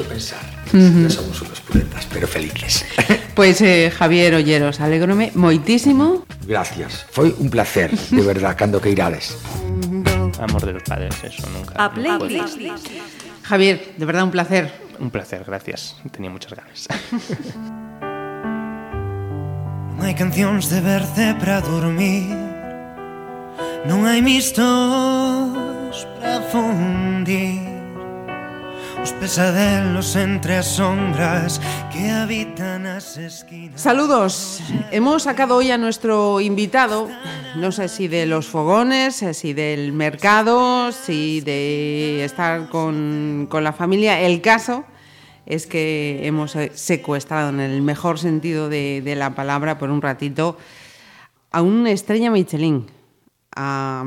pensar. Uh -huh. somos unos puretas, pero felices. Pues, eh, Javier Olleros, alegrome moitísimo. Gracias, foi un placer, de verdad, cando que irades. Amor de los padres, eso nunca. A playlist. Javier, de verdad un placer. Un placer, gracias. Tenía muchas ganas. Non hai cancións de verde para dormir Non hai mistos para fundir Os pesadelos entre as sombras que habitan as esquinas. Saludos, hemos sacado hoy a nuestro invitado. No sé si de los fogones, si del mercado, si de estar con, con la familia. El caso es que hemos secuestrado en el mejor sentido de, de la palabra por un ratito a una estrella Michelin, a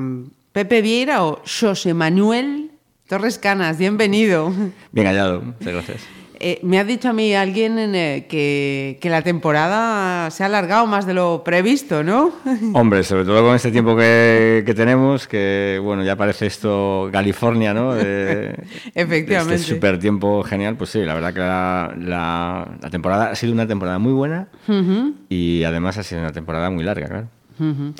Pepe Vieira o José Manuel Torres Canas. Bienvenido. Bien hallado, muchas gracias. Eh, me ha dicho a mí alguien eh, que, que, la temporada se ha alargado más de lo previsto, ¿no? Hombre, sobre todo con este tiempo que, que tenemos, que bueno, ya parece esto California, ¿no? De, Efectivamente. este super tiempo genial, pues sí, la verdad que la, la, la temporada ha sido una temporada muy buena uh -huh. y además ha sido una temporada muy larga, claro. Uh -huh.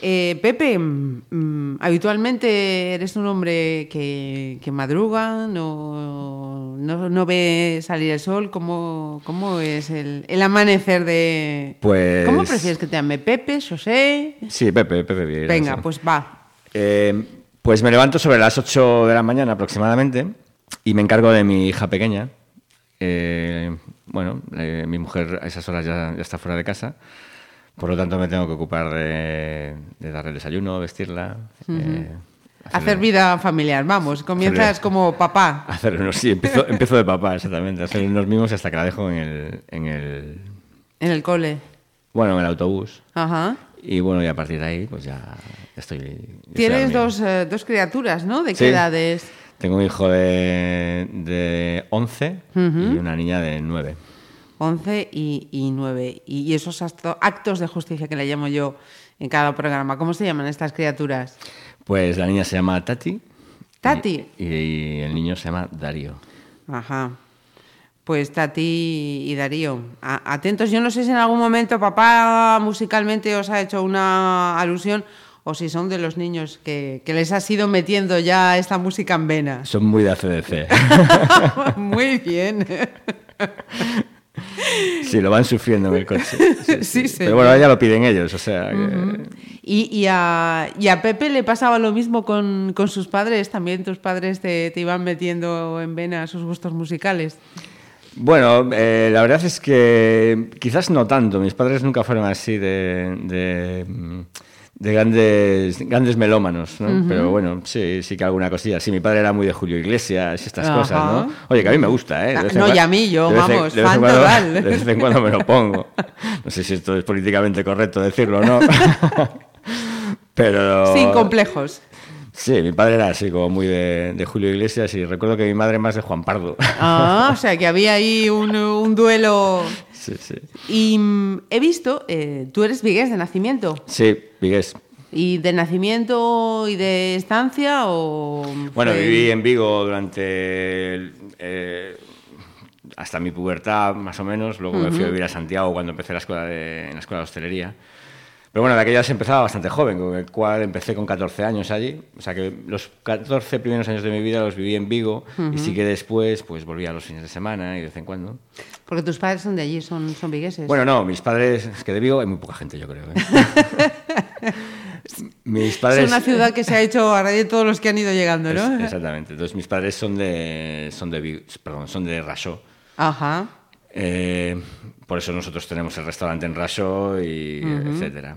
Eh, Pepe, mm, habitualmente eres un hombre que, que madruga, no, no, no, ve salir el sol. ¿Cómo, cómo es el, el, amanecer de...? Pues... ¿Cómo prefieres que te llame? ¿Pepe, José? Sí, Pepe, Pepe. Bien, Venga, sí. pues va. Eh, pues me levanto sobre las 8 de la mañana aproximadamente y me encargo de mi hija pequeña. Eh, bueno, eh, mi mujer a esas horas ya, ya está fuera de casa. Por lo tanto, me tengo que ocupar de, de darle el desayuno, vestirla. Uh -huh. eh, hacer vida familiar, vamos, comienzas hacer, como papá. Hacer unos, sí, empiezo, empiezo, de papá, exactamente. Hacer unos mimos hasta que la dejo en el, en el. En el cole. Bueno, en el autobús. Ajá. Y bueno, y a partir de ahí, pues ya estoy. Ya Tienes dos, eh, dos, criaturas, ¿no? ¿De qué sí. edades? Tengo un hijo de, de 11 uh -huh. y una niña de 9. 11 y, y 9. Y esos actos de justicia que le llamo yo en cada programa, ¿cómo se llaman estas criaturas? Pues la niña se llama Tati. Tati. Y, y el niño se llama Darío. Ajá. Pues Tati y Darío. A atentos, yo no sé si en algún momento papá musicalmente os ha hecho una alusión o si son de los niños que, que, les has ido metiendo ya esta música en vena. Son muy de ACDC. muy bien. Sí, lo van sufriendo en el coche. Sí, sí, sí. Pero bueno, ya lo piden ellos, o sea... Que... Uh -huh. ¿Y, y, a, ¿Y, a, Pepe le pasaba lo mismo con, con sus padres? ¿También tus padres te, te, iban metiendo en vena sus gustos musicales? Bueno, eh, la verdad es que quizás no tanto. Mis padres nunca fueron así de... de de grandes, grandes melómanos, ¿no? Uh -huh. Pero bueno, sí, sí que alguna cosilla. Sí, mi padre era muy de Julio Iglesias y estas Ajá. cosas, ¿no? Oye, que a mí me gusta, ¿eh? no, cuando, y a mí, yo, vamos, de fan cuando, total. De vez en cuando me lo pongo. No sé si esto es políticamente correcto decirlo o no. Pero... Sin complejos. Sí, mi padre era así, como muy de, de, Julio Iglesias y recuerdo que mi madre más de Juan Pardo. Ah, o sea, que había ahí un, un duelo... Sí, sí. Y mm, he visto, eh, tú eres vigués de nacimiento. Sí, vigués. ¿Y de nacimiento y de estancia o...? Bueno, viví en Vigo durante... Eh, hasta mi pubertad, más o menos. Luego me fui a vivir a Santiago cuando empecé la escuela de, en la escuela de hostelería. Pero bueno, de aquella se empezaba bastante joven, con el cual empecé con 14 años allí. O sea que los 14 primeros años de mi vida los viví en Vigo uh -huh. y sí que después pues volvía los fines de semana y de vez en cuando. Porque tus padres son de allí, son, son vigueses. Bueno, no, mis padres, es que de Vigo hay muy poca gente, yo creo. ¿eh? mis padres... Es una ciudad que se ha hecho a raíz de todos los que han ido llegando, ¿no? Es, exactamente. Entonces mis padres son de, son de, Vigo, perdón, son de Rashó. Ajá. Eh, por eso nosotros tenemos el restaurante en Raso y uh -huh. etcétera.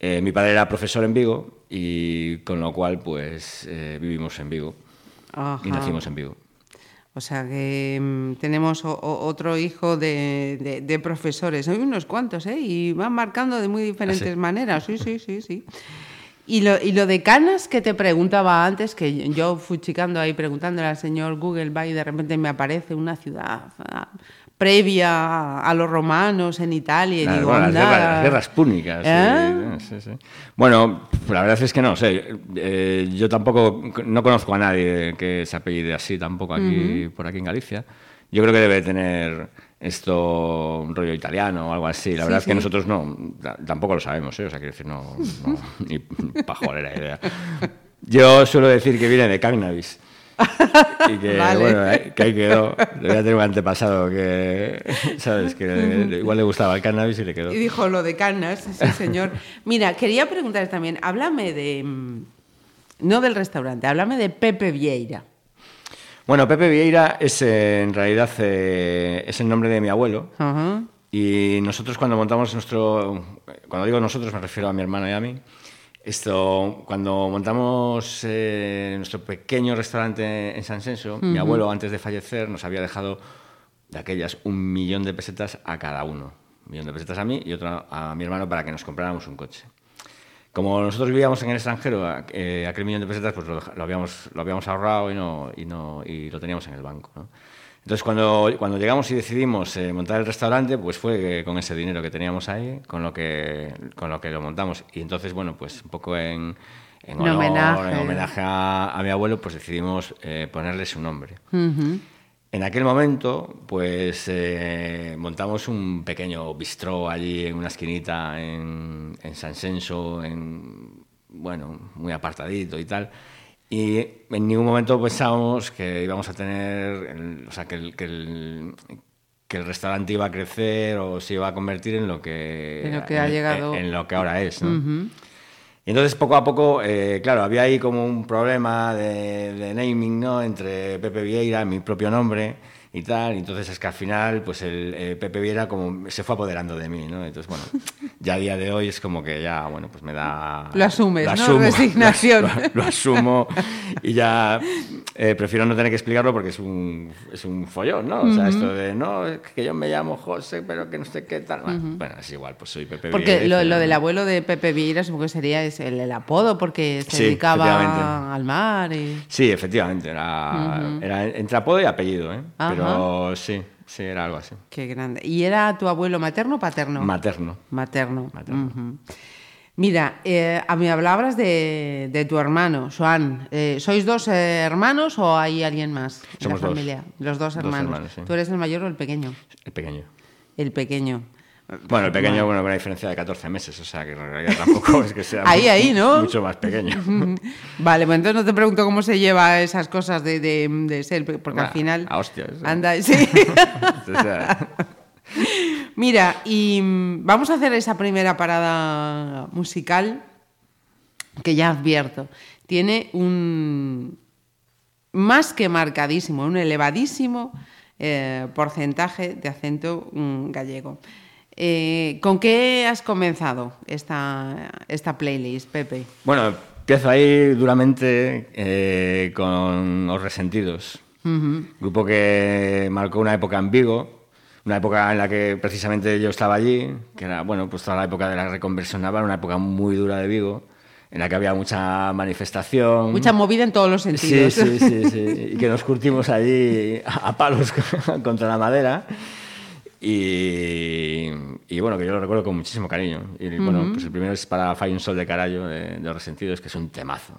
Eh, mi padre era profesor en Vigo y con lo cual pues eh, vivimos en Vigo Ajá. y nacimos en Vigo. O sea que mmm, tenemos o, o, otro hijo de, de, de, profesores, hay unos cuantos, ¿eh? Y van marcando de muy diferentes ¿Ah, sí? maneras, sí, sí, sí, sí. Y lo, y lo de canas que te preguntaba antes, que yo fui chicando ahí preguntándole al señor Google, va y de repente me aparece una ciudad previa a los romanos en Italia. Y Claro, digo, bueno, las, guerras, las guerras púnicas. sí, ¿Eh? sí, sí. Bueno, la verdad es que no sé. eh, yo tampoco no conozco a nadie que se apellide así tampoco aquí por aquí en Galicia. Yo creo que debe tener esto un rollo italiano o algo así. La Sí, verdad es que sí. nosotros no, ta- tampoco lo sabemos, ¿eh? o sea, quiero decir, no, no ni pajolera idea. Yo suelo decir que viene de cannabis. Y que, Vale. bueno, que ahí quedó. Debía tener un antepasado que, ¿sabes? Que igual le gustaba el cannabis y le quedó. Y dijo lo de canas, sí, señor. Mira, quería preguntar también, háblame de. mm, No del restaurante, háblame de Pepe Vieira. Bueno, Pepe Vieira es eh, en realidad eh, es el nombre de mi abuelo. Y nosotros cuando montamos nuestro, cuando digo nosotros me refiero a mi hermano y a mí, esto, cuando montamos eh, nuestro pequeño restaurante en San Senso, mi abuelo antes de fallecer nos había dejado de aquellas un millón de pesetas a cada uno. Un millón de pesetas a mí y otro a mi hermano para que nos compráramos un coche. Como nosotros vivíamos en el extranjero, eh, aquel millón de pesetas pues lo, lo habíamos, lo habíamos ahorrado y, no, y, no, y lo teníamos en el banco. ¿no? Entonces, cuando, cuando llegamos y decidimos eh, montar el restaurante, pues fue eh, con ese dinero que teníamos ahí, con lo que, con lo, que lo montamos. Y entonces, bueno, pues un poco en, en, En honor, homenaje. en homenaje a, a mi abuelo, pues decidimos eh, ponerle su nombre. Ujú. En aquel momento, pues eh, montamos un pequeño bistró allí en una esquinita en, en San Senso, en, bueno, muy apartadito y tal. Y en ningún momento pensábamos que íbamos a tener, el- o sea, que el, que el- que el restaurante iba a crecer o se iba a convertir en lo que, En lo que ha llegado. en, en lo que ahora es, ¿no? Y entonces poco a poco, eh, claro, había ahí como un problema de, de naming, ¿no? Entre Pepe Vieira, mi propio nombre y tal. Entonces es que al final, pues el eh, Pepe Vieira como se fue apoderando de mí, ¿no? Entonces, bueno, ya a día de hoy es como que ya, bueno, pues me da... Lo asumes, ¿no? asumo, Resignación. Lo, lo asumo y ya eh, prefiero no tener que explicarlo porque es un, es un follón, ¿no? O sea, esto de, no, es que yo me llamo José, pero que no sé qué tal. Bueno, bueno, es igual, pues soy Pepe Porque Vieira. lo, y- lo del abuelo de Pepe Vieira supongo que sería es el, el apodo, porque se Sí, dedicaba al mar y... Sí, efectivamente, era, era entre apodo y apellido, ¿eh? Ajá. Pero sí, sí, era algo así. Qué grande. ¿Y era tu abuelo materno o paterno? Materno. Materno. Mira, eh, a mí hablabas de, de tu hermano, Joan. Eh, ¿Sois dos eh, hermanos o hay alguien más en Somos la dos. familia? Los dos Dos hermanos. hermanos, sí. ¿Tú eres el mayor o el pequeño? El pequeño. El pequeño. Bueno, el pequeño, bueno, con una diferencia de 14 meses, o sea que en realidad tampoco es que sea Ahí, mu- ahí, ¿no? mucho más pequeño. Vale, pues entonces no te pregunto cómo se lleva esas cosas de, de- de ser, porque al final... a hostias, ¿eh? Anda, sí. Mira, y mm, vamos a hacer esa primera parada musical que ya advierto. Tiene un más que marcadísimo, un elevadísimo eh, porcentaje de acento mm, gallego. Eh, ¿Con qué has comenzado esta, esta playlist, Pepe? bueno, empiezo ahí duramente eh, con Os Resentidos. Grupo que marcó una época en Vigo, una época en la que precisamente yo estaba allí, que era, bueno, pues toda la época de la reconversión naval, una época muy dura de Vigo, en la que había mucha manifestación. Mucha movida en todos los sentidos. sí, sí, sí. Y que nos curtimos allí a palos contra la madera. Y, y bueno, que yo lo recuerdo con muchísimo cariño. Y bueno, pues el primero es para Fai un sol de carallo de, de Resentidos, que es un temazo.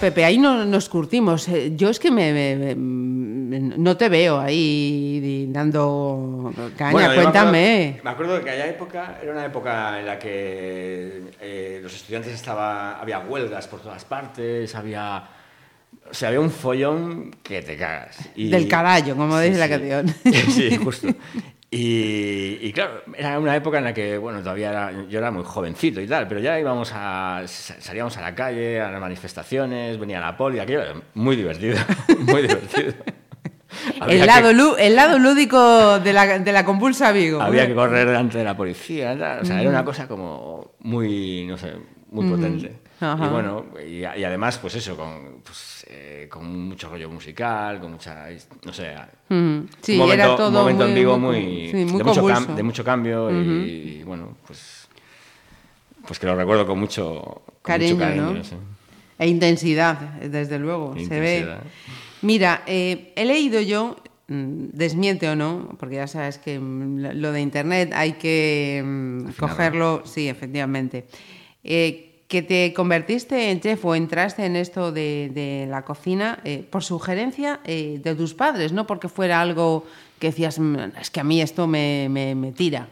Pepe, ahí no, nos curtimos. Eh, Yo es que me, me- me- no te veo ahí dando caña, Bueno, yo me cuéntame. acuerdo- Me acuerdo, que aquella época era una época en la que eh, los estudiantes estaba, había huelgas por todas partes, había, o sea, había un follón que te cagas. Y- Del carallo, como dice la sí. canción. Sí, justo. Y, y claro, era una época en la que, bueno, todavía era- yo era muy jovencito y tal, pero ya íbamos a, sa- salíamos a la calle, a las manifestaciones, venía la poli, aquello era muy divertido, muy divertido. El que- lado, lú- el lado lúdico de la, de la compulsa Vigo. había que correr delante de la policía, tal, o sea, era una cosa como muy, no sé, muy potente. Ajá. Y bueno, y, y además, pues eso, con, pues, eh, con mucho rollo musical, con mucha, no sé, sí, un momento, era todo un momento muy, en vivo muy, muy, sí, muy de, mucho de cambio y, y, bueno, pues, pues que lo recuerdo con mucho con Cariño, mucho cariño, ¿no? sí. E intensidad, desde luego, se ve. Mira, eh, he leído yo, mm, desmiente o no, porque ya sabes que mm, lo de Internet hay que mm, cogerlo, sí, efectivamente, eh, que te convertiste en chef o entraste en esto de, de la cocina eh, por sugerencia eh, de tus padres, no porque fuera algo que decías, "Mm, es que a mí esto me, me- me tira.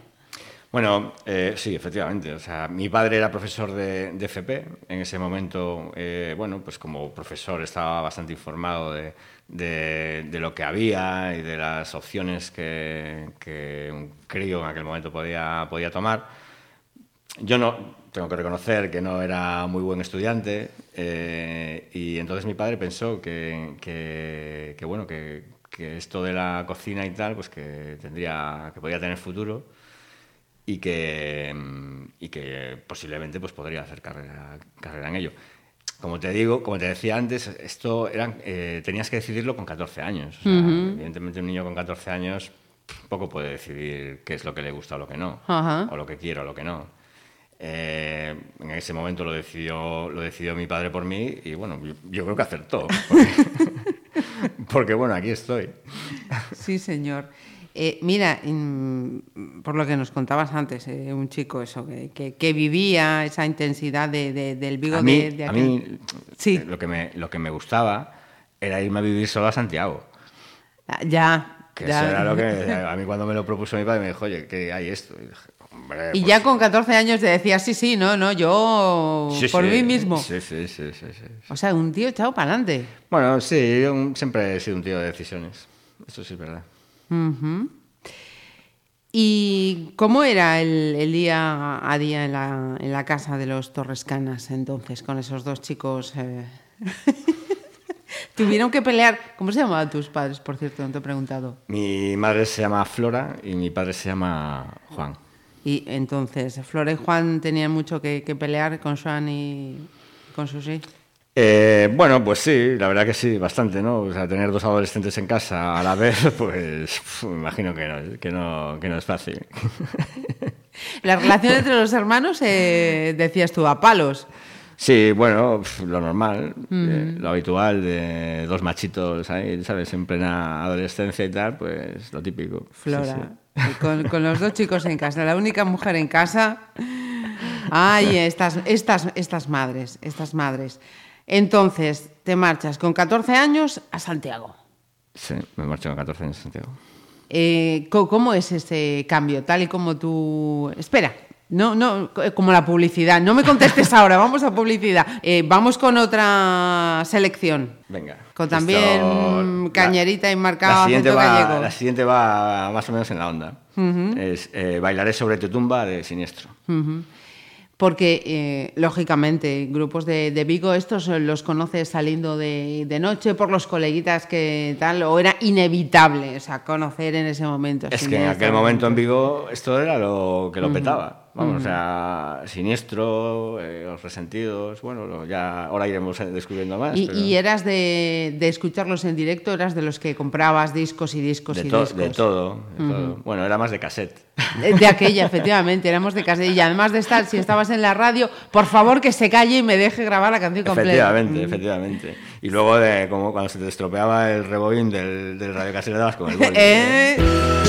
Bueno, eh, sí, efectivamente. O sea, mi padre era profesor de, de FP. En ese momento, eh, bueno, pues como profesor estaba bastante informado de, de- de lo que había y de las opciones que, que un crío en aquel momento podía, podía tomar. Yo no, tengo que reconocer que no era muy buen estudiante eh, y entonces mi padre pensó que, que- que, bueno, que, que esto de la cocina y tal, pues que tendría, que podía tener futuro y que, y que posiblemente pues, podría hacer carrera, carrera en ello. Como te digo, como te decía antes, esto eran, eh, tenías que decidirlo con 14 años. O sea, Evidentemente un niño con 14 años poco puede decidir qué es lo que le gusta o lo que no, Ajá. o lo que quiere o lo que no. Eh, en ese momento lo decidió, lo decidió mi padre por mí y bueno, yo, yo creo que acertó. Porque, porque, bueno, aquí estoy. Sí, señor. Eh, mira, por lo que nos contabas antes, eh, un chico eso que, que- que vivía esa intensidad de, de- del Vigo a mí, de, de a aquel- mí Sí. lo, que me, lo que me gustaba era irme a vivir solo a Santiago. Ah, Ya, Que ya. eso era lo que a mí cuando me lo propuso mi padre me dijo, oye, ¿qué hay esto? Y dije, hombre, Y pues, ya con 14 años te decías, sí, sí, no, no, yo sí, por sí, mí mismo. Sí, sí, sí. O sea, un tío echado para adelante. Bueno, sí, yo un- siempre he sido un tío de decisiones. Eso sí es verdad. ¿Y cómo era el, el día a día en la, en la casa de los Torrescanas entonces, con esos dos chicos? eh? Tuvieron que pelear. ¿Cómo se llamaban tus padres, por cierto? No te he preguntado. Mi madre se llama Flora y mi padre se llama Juan. Y entonces, Flora y Juan tenían mucho que, que pelear con Juan y con Susi. Eh, bueno, pues sí, la verdad que sí, bastante, ¿no? O sea, tener dos adolescentes en casa a la vez, pues imagino que no, que no, que no es fácil. La relación entre los hermanos, eh, decías tú, a palos. Sí, bueno, lo normal, eh, lo habitual de dos machitos ahí, ¿sabes? En plena adolescencia y tal, pues lo típico. Flora. sí. Con, con los dos chicos en casa, la única mujer en casa. Ay, estas, estas, estas madres, estas madres. Entonces, te marchas con 14 años a Santiago. Sí, me marcho con 14 años a Santiago. Eh, ¿Cómo es ese cambio? Tal y como tú... Espera, no, no, co- como la publicidad. No me contestes ahora, vamos a publicidad. Eh, vamos con otra selección. Venga. Con también Esto- cañerita y marcado la siguiente, va, gallego. la siguiente va más o menos en la onda. Es eh, Bailaré sobre tu tumba de Siniestro. Porque, eh, lógicamente, grupos de, de Vigo, estos eh, los conoces saliendo de, de noche por los coleguitas que tal, o era inevitable, o sea, conocer en ese momento. Es que en aquel momento en Vigo esto era lo que lo petaba. Vamos, o sea, Siniestro, eh, Los Resentidos, bueno, ya ahora iremos eh, descubriendo más. Y, pero y eras de, de escucharlos en directo, eras de los que comprabas discos y discos de, y discos. de todo, de todo. Bueno, era más de cassette. De, de aquella, efectivamente, éramos de casa. Y además de estar, si estabas en la radio, por favor que se calle y me deje grabar la canción completa. Efectivamente, efectivamente. Y luego, de, como cuando se te estropeaba el rebobín del, del dabas con el boli. Eh,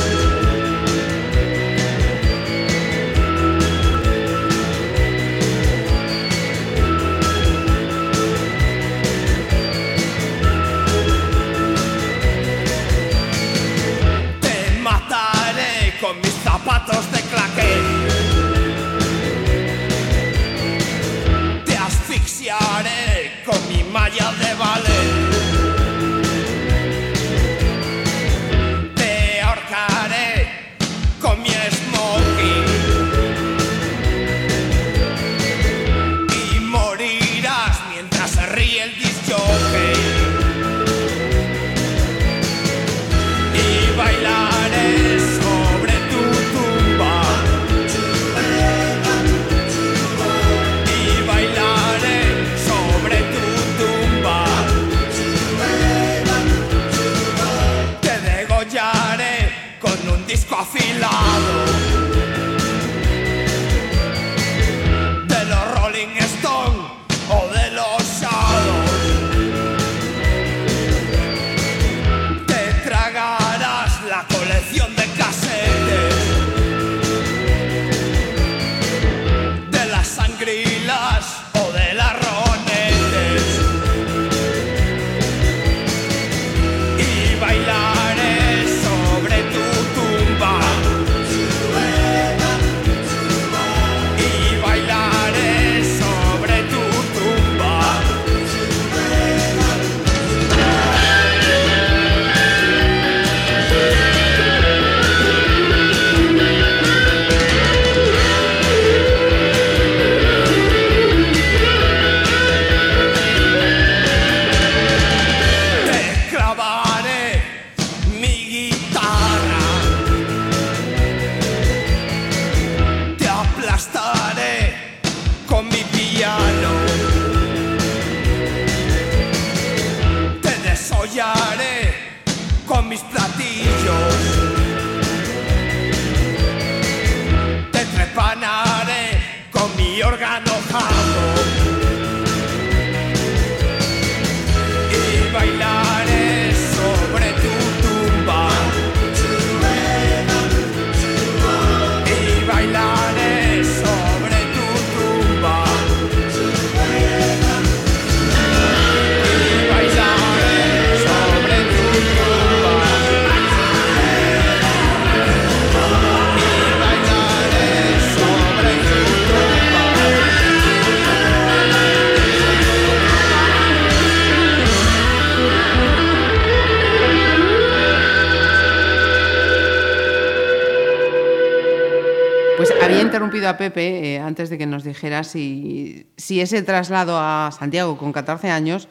a Pepe eh, antes de que nos dijera si, si ese traslado a Santiago con 14 años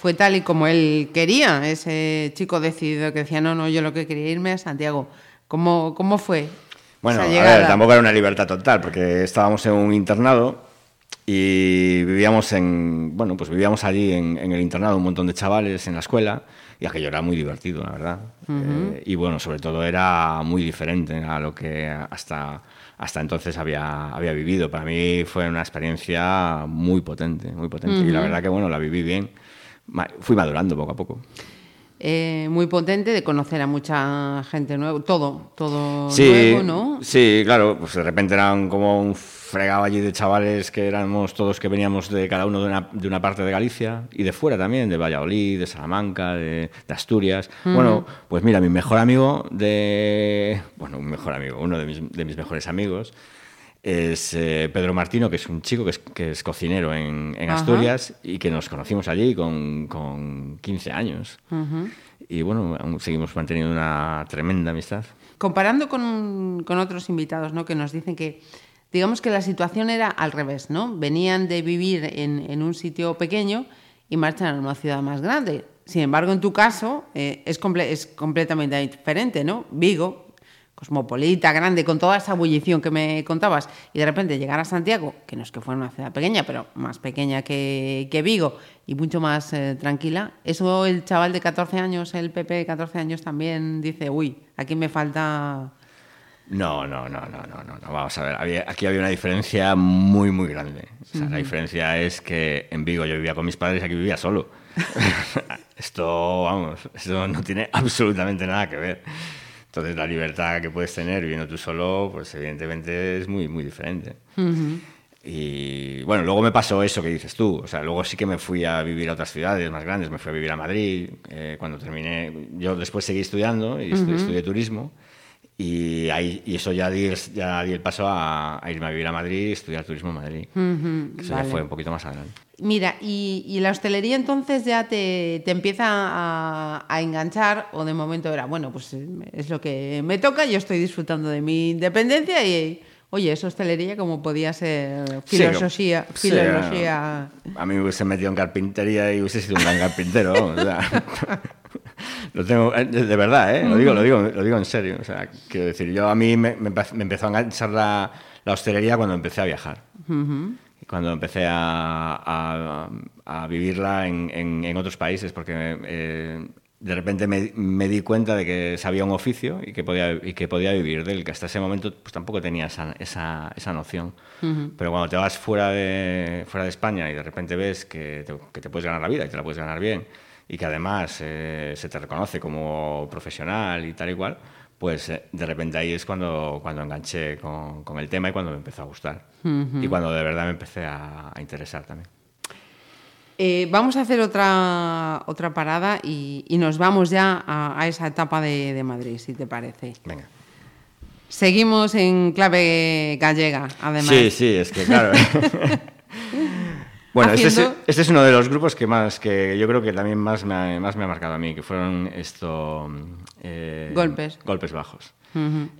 fue tal y como él quería, ese chico decidido que decía, no, no, yo lo que quería irme a Santiago. ¿Cómo, cómo fue? Bueno, a ver, tampoco era una libertad total, porque estábamos en un internado y vivíamos en, bueno, pues vivíamos allí en, en el internado un montón de chavales en la escuela y aquello era muy divertido, la verdad. Eh, y bueno, sobre todo era muy diferente a lo que hasta, hasta entonces había, había vivido. Para mí fue una experiencia muy potente, muy potente. Y la verdad que, bueno, la viví bien. Fui madurando poco a poco. Eh, muy potente de conocer a mucha gente nueva, todo, todo Sí, nuevo, ¿no? sí, claro, pues de repente eran como un fregado allí de chavales que éramos todos que veníamos de cada uno de una, de una parte de Galicia y de fuera también, de Valladolid, de Salamanca, de, de Asturias. Bueno, pues mira, mi mejor amigo de... Bueno, un mejor amigo, uno de mis, de mis mejores amigos es eh, Pedro Martino, que es un chico que es, que es cocinero en, en. Asturias y que nos conocimos allí con, con 15 años. Y bueno, aún seguimos manteniendo una tremenda amistad. Comparando con, con otros invitados, ¿no? Que nos dicen que, digamos que la situación era al revés, ¿no? Venían de vivir en, en un sitio pequeño y marchan a una ciudad más grande. Sin embargo, en tu caso eh, es, comple- es completamente diferente, ¿no? Vigo, cosmopolita, grande, con toda esa bullición que me contabas, y de repente llegar a Santiago, que no es que fuera una ciudad pequeña, pero más pequeña que, que Vigo y mucho más eh, tranquila, eso el chaval de 14 años, el Pepe de 14 años también dice, uy, aquí me falta... No, no, no, no, no, no, no. Vamos a ver, había- aquí había una diferencia muy, muy grande. O sea, La diferencia es que en Vigo yo vivía con mis padres y aquí vivía solo. esto, vamos, esto no tiene absolutamente nada que ver. Entonces la libertad que puedes tener viviendo tú solo, pues evidentemente es muy, muy diferente. Y bueno, luego me pasó eso que dices tú. O sea, luego sí que me fui a vivir a otras ciudades más grandes. Me fui a vivir a Madrid. eh, cuando terminé, yo después seguí estudiando y estu- estudié turismo. Y, ahí, y eso ya di, ya di el paso a, a irme a vivir a Madrid y estudiar turismo en Madrid. Ujú, que eso vale. ya fue un poquito más adelante. Mira, y, y la hostelería entonces ya te, te empieza a, a enganchar o de momento era, bueno, pues eh, es lo que me toca, yo estoy disfrutando de mi independencia y, oye, es hostelería como podía ser Sí, filosofía. sí, filosofía. A mí me hubiese metido en carpintería y hubiese sido un gran carpintero. vamos, o sea, lo tengo, eh, de verdad, ¿eh? lo, digo, lo, digo, lo digo en serio. O sea, quiero decir, yo a mí me, me empe- me empezó a enganchar la, la hostelería cuando empecé a viajar. Y Cuando empecé a, a- a vivirla en, en- en otros países, porque eh, de repente me, me di cuenta de que sabía un oficio y que podía, y que podía vivir del que hasta ese momento pues, tampoco tenía esa, esa, esa noción. Pero cuando te vas fuera de, fuera de España y de repente ves que te, que te puedes ganar la vida y te la puedes ganar bien y que además eh, se te reconoce como profesional y tal y cual, pues eh, de repente ahí es cuando, cuando enganché con, con el tema y cuando me empezó a gustar. Y cuando de verdad me empecé a, a interesar también. Eh, vamos a hacer otra, otra parada y, y nos vamos ya a, a esa etapa de, de Madrid, si te parece. Venga. Seguimos en clave gallega, además. Sí, sí, es que claro. bueno, este es, Haciendo- este es uno de los grupos que más, que yo creo que también más me ha, más me ha marcado a mí, que fueron esto... eh, Golpes. Golpes bajos.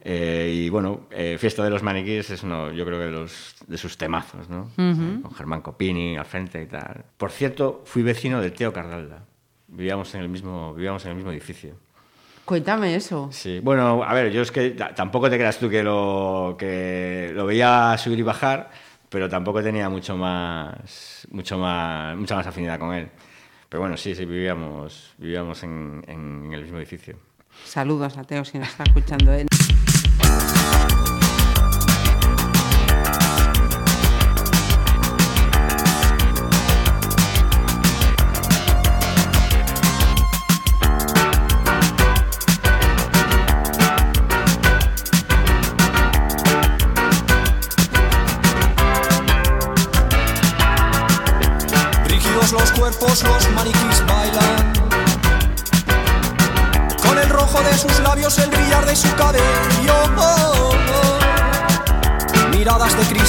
Eh, y bueno, eh, Fiesta de los Maniquíes es uno, yo creo que de, los, de sus temazos, ¿no? Eh, con Germán Copini al frente y tal. Por cierto, fui vecino de Teo Cardalda. Vivíamos en el mismo, vivíamos en el mismo edificio. Cuéntame eso. Sí, bueno, a ver, yo es que ta- tampoco te creas tú que lo, que lo veía subir y bajar, pero tampoco tenía mucho más, mucho más, mucha más afinidad con él. Pero bueno, sí, sí, vivíamos, vivíamos en, en el mismo edificio. Saludos a Teo si nos está escuchando. ¿eh?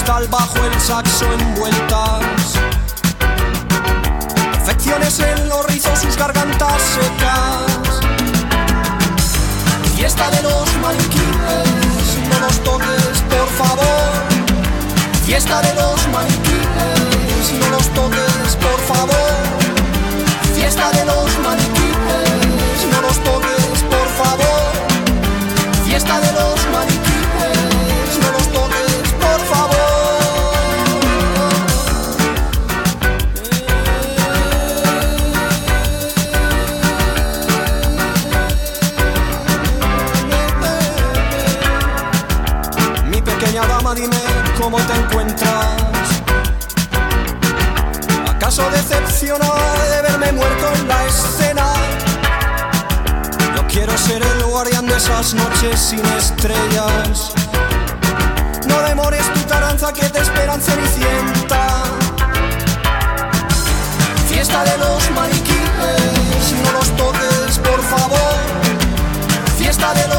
Cristal bajo el saxo envueltas. Perfecciones en los rizos, sus gargantas secas. Fiesta de los maniquíes, no los toques, por favor. Fiesta de los maniquíes, cómo te encuentras. ¿Acaso decepcionada de verme muerto en la escena? Yo quiero ser el guardián de esas noches sin estrellas. No demores tu taranza que te esperan cenicienta. Fiesta de los maniquíes, no los toques, por favor. Fiesta de los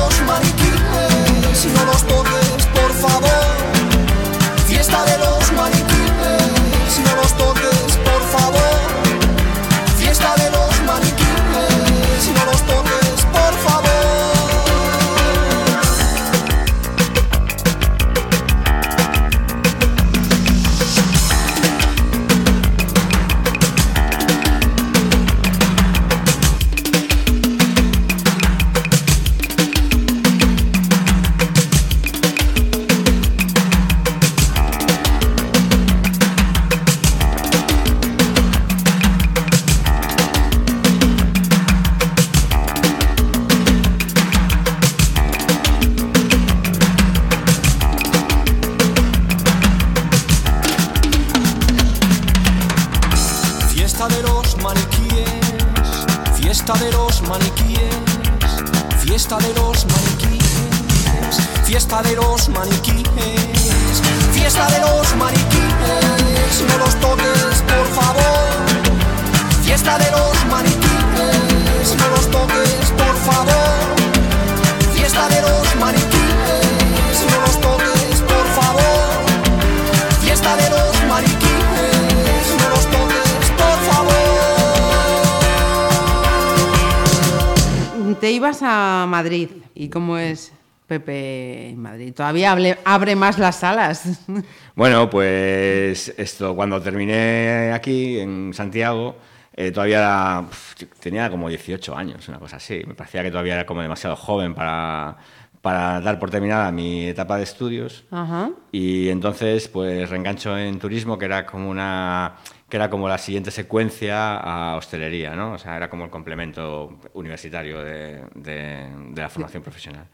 ¿Todavía hable- abre más las salas? Bueno, pues esto, cuando terminé aquí, en Santiago, eh, todavía era, pf, tenía como 18 años, una cosa así. Me parecía que todavía era como demasiado joven para, para dar por terminada mi etapa de estudios. Ajá. Y entonces, pues reengancho en turismo, que era como una que era como la siguiente secuencia a hostelería, ¿no? O sea, era como el complemento universitario de, de- de la formación profesional.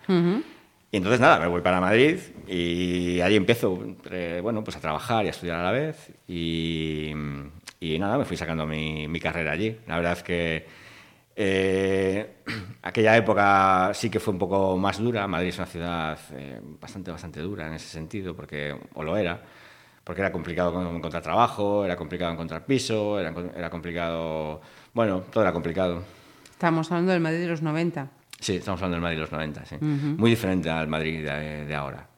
Y entonces nada, me voy para Madrid y ahí empiezo, eh, bueno, pues a trabajar y a estudiar a la vez y, y nada, me fui sacando mi, mi carrera allí. La verdad es que eh, aquella época sí que fue un poco más dura. Madrid es una ciudad eh, bastante, bastante dura en ese sentido, porque, o lo era, porque era complicado con- encontrar trabajo, era complicado encontrar piso, era, era complicado, bueno, todo era complicado. Estamos hablando del Madrid de los 90. Sí, estamos hablando del Madrid de los 90, sí. Muy diferente al Madrid de, de ahora.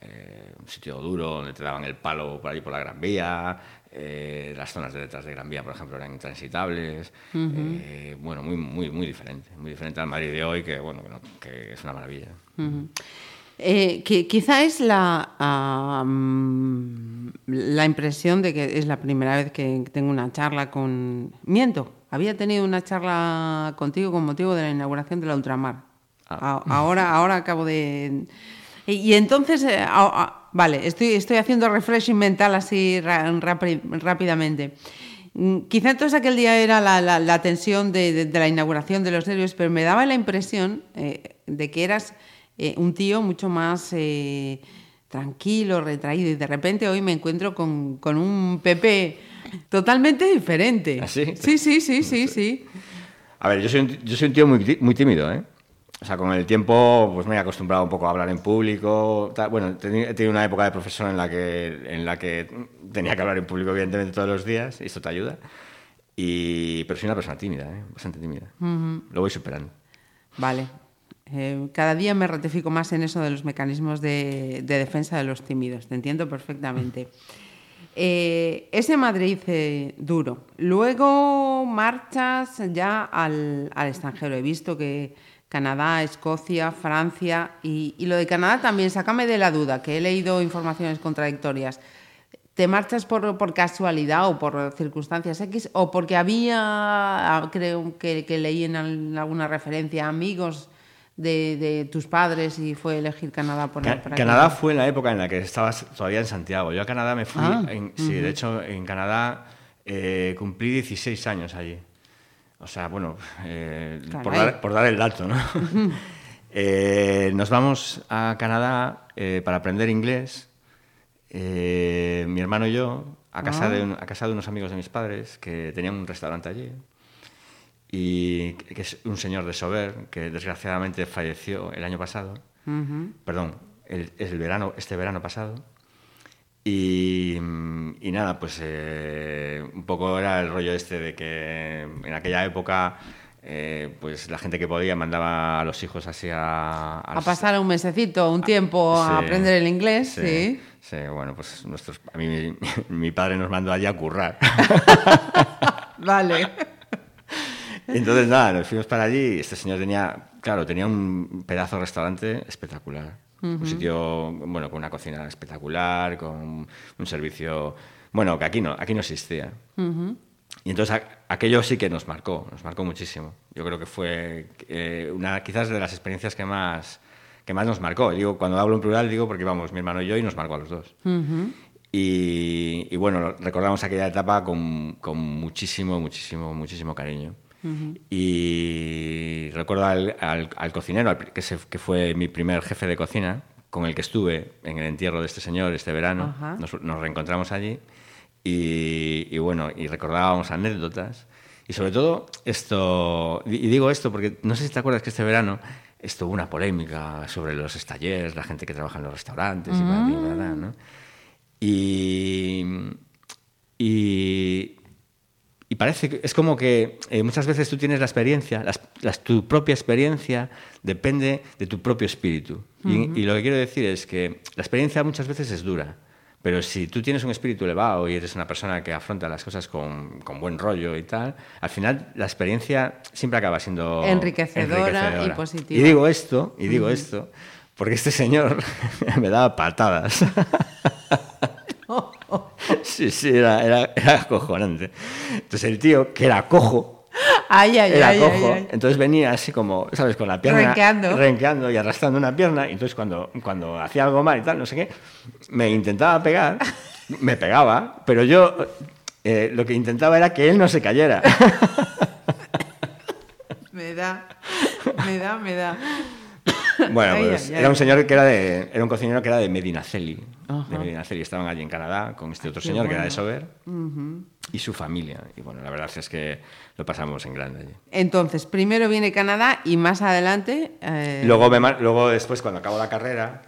Eh, un sitio duro, donde te daban el palo por ahí por la Gran Vía, eh, las zonas de detrás de Gran Vía, por ejemplo, eran intransitables. Eh, bueno, muy, muy, muy diferente. Muy diferente al Madrid de hoy, que, bueno, que, no- que es una maravilla. Eh, que quizá es la, la impresión de que es la primera vez que tengo una charla con... Miento, había tenido una charla contigo con motivo de la inauguración de la Ultramar. A- Ahora, ahora acabo de... Y, entonces, eh, vale, estoy, estoy haciendo refreshing mental así rápidamente. Mm, Quizá entonces aquel día era la, la- la tensión de, de- de la inauguración de los nervios, pero me daba la impresión eh, de que eras eh, un tío mucho más eh, tranquilo, retraído, y de repente hoy me encuentro con, con un Pepe totalmente diferente. ¿Ah, sí? Sí, sí, sí, sí, sí. A ver, yo soy un, yo soy un tío muy, tí- muy tímido, ¿eh? O sea, con el tiempo pues me he acostumbrado un poco a hablar en público. tal. Bueno, he teni- he tenido una época de profesor en la, que, en la que tenía que hablar en público, evidentemente, todos los días, y esto te ayuda. Y, pero soy una persona tímida, ¿eh? bastante tímida. Lo voy superando. Vale. Eh, cada día me ratifico más en eso de los mecanismos de, de defensa de los tímidos. Te entiendo perfectamente. Eh, ese Madrid eh, duro. Luego marchas ya al, al extranjero. He visto que Canadá, Escocia, Francia y, y lo de Canadá también, sácame de la duda, que he leído informaciones contradictorias. ¿Te marchas por, por casualidad o por circunstancias X o porque había, creo que, que leí en al- alguna referencia, amigos de, de tus padres y fue elegir Canadá por Ca- para Canadá que- fue la época en la que estabas todavía en Santiago. Yo a Canadá me fui, Ah, en- sí, de hecho en Canadá eh, cumplí 16 años allí. O sea, bueno, eh, por, dar, por dar el dato, ¿no? Eh, nos vamos a Canadá eh, para aprender inglés, eh, mi hermano y yo, a casa, Ah. de, un- a casa de unos amigos de mis padres que tenían un restaurante allí y que es un señor de Sober que desgraciadamente falleció el año pasado, perdón, el, el verano, este verano pasado. Y, mm, y nada, pues eh, un poco era el rollo este de que en aquella época eh, pues la gente que podía mandaba a los hijos así a... A los- pasar un mesecito, un tiempo a Sí, aprender el inglés, sí. Sí, bueno, pues nuestros, a mí mi, mi padre nos mandó allí a currar. Vale. Entonces, nada, nos fuimos para allí y este señor tenía, claro, tenía un pedazo de restaurante espectacular. Un sitio, bueno, con una cocina espectacular, con un servicio, bueno, que aquí no, aquí no existía. Y entonces aquello sí que nos marcó, nos marcó muchísimo. Yo creo que fue eh, una quizás de las experiencias que más, que más nos marcó. Digo, cuando hablo en plural digo porque íbamos mi hermano y yo y nos marcó a los dos. y, y bueno, recordamos aquella etapa con, con muchísimo, muchísimo, muchísimo cariño. Y recuerdo al, al- al cocinero, al que, se- que fue mi primer jefe de cocina, con el que estuve en el entierro de este señor este verano. Ajá. Nos, nos reencontramos allí y, y bueno, y recordábamos anécdotas. Y sobre todo, esto, y digo esto porque no sé si te acuerdas que este verano esto hubo una polémica sobre los estallers, la gente que trabaja en los restaurantes y bla, bla, bla, ¿no? Y, y, y parece que es como que eh, muchas veces tú tienes la experiencia, las- las- tu propia experiencia depende de tu propio espíritu. Y- y, lo que quiero decir es que la experiencia muchas veces es dura, Pero si tú tienes un espíritu elevado y eres una persona que afronta las cosas con, con buen rollo y tal, al final la experiencia siempre acaba siendo Enriquecedora y positiva. Y digo esto, y digo esto, porque este señor me daba patadas. sí, sí, era, era, era acojonante. Entonces el tío, que era cojo, Ay, ay, era ay, cojo, entonces venía así como, ¿sabes? Con la pierna Renqueando. renqueando y arrastrando una pierna, y entonces cuando, cuando hacía algo mal y tal, no sé qué, me intentaba pegar, me pegaba, pero yo eh, lo que intentaba era que él no se cayera. Me da, me da, me da. Bueno, Ay, pues ay, ay. era un señor que era de, era un cocinero que era de Medinaceli, Ajá. de Medinaceli, estaban allí en Canadá con este otro señor que era de. Sober y su familia, y bueno, la verdad es que lo pasamos en grande allí. Entonces, primero viene Canadá y más adelante. eh, Luego, me luego después, cuando acabo la carrera,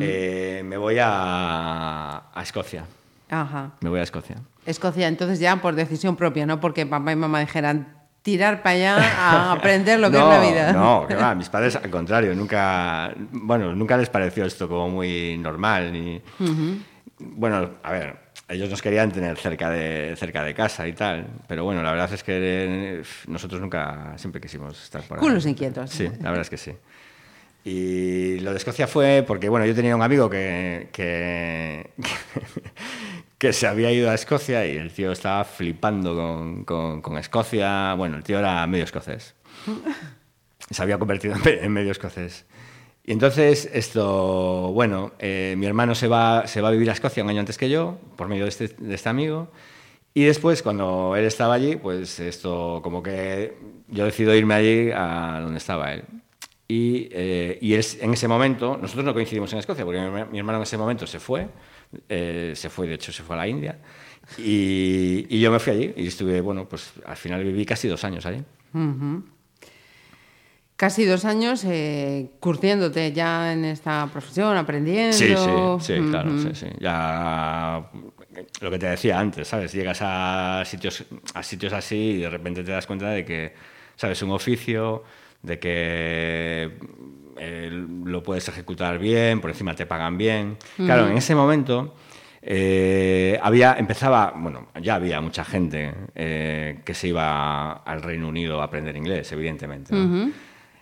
eh, me voy a, a Escocia. Ajá. Me voy a Escocia. Escocia, entonces ya por decisión propia, no porque papá y mamá dijeran tirar para allá a aprender lo que no, es la vida. No, que va, mis padres al contrario, nunca, bueno, nunca les pareció esto como muy normal. Ni, Bueno, a ver, ellos nos querían tener cerca de, cerca de casa y tal, pero bueno, la verdad es que nosotros nunca, siempre quisimos estar por ahí. Culos inquietos. Sí, la verdad es que sí. Y lo de Escocia fue porque, bueno, yo tenía un amigo que, que, que se había ido a Escocia y el tío estaba flipando con, con- con Escocia. Bueno, el tío era medio escocés. Se había convertido en me- en medio escocés. Y entonces, esto, bueno, eh, mi hermano se va, se va a vivir a Escocia un año antes que yo, por medio de este, de este amigo. Y después, cuando él estaba allí, pues esto, como que yo decido irme allí a donde estaba él. Y, eh, y es, en ese momento, nosotros no coincidimos en Escocia, porque mi, mi hermano en ese momento se fue, eh, se fue, de hecho, se fue a la India. Y, y yo me fui allí y estuve, bueno, pues al final viví casi dos años allí. Casi dos años eh, curtiéndote ya en esta profesión, aprendiendo. Sí, sí, sí, claro, sí, sí. Ya lo que te decía antes, ¿sabes? Llegas a sitios, a sitios así y de repente te das cuenta de que, ¿sabes? Un oficio, de que eh, lo puedes ejecutar bien, por encima te pagan bien. Claro, en ese momento eh, había, empezaba, bueno, ya había mucha gente eh, que se iba al Reino Unido a aprender inglés, evidentemente. ¿no?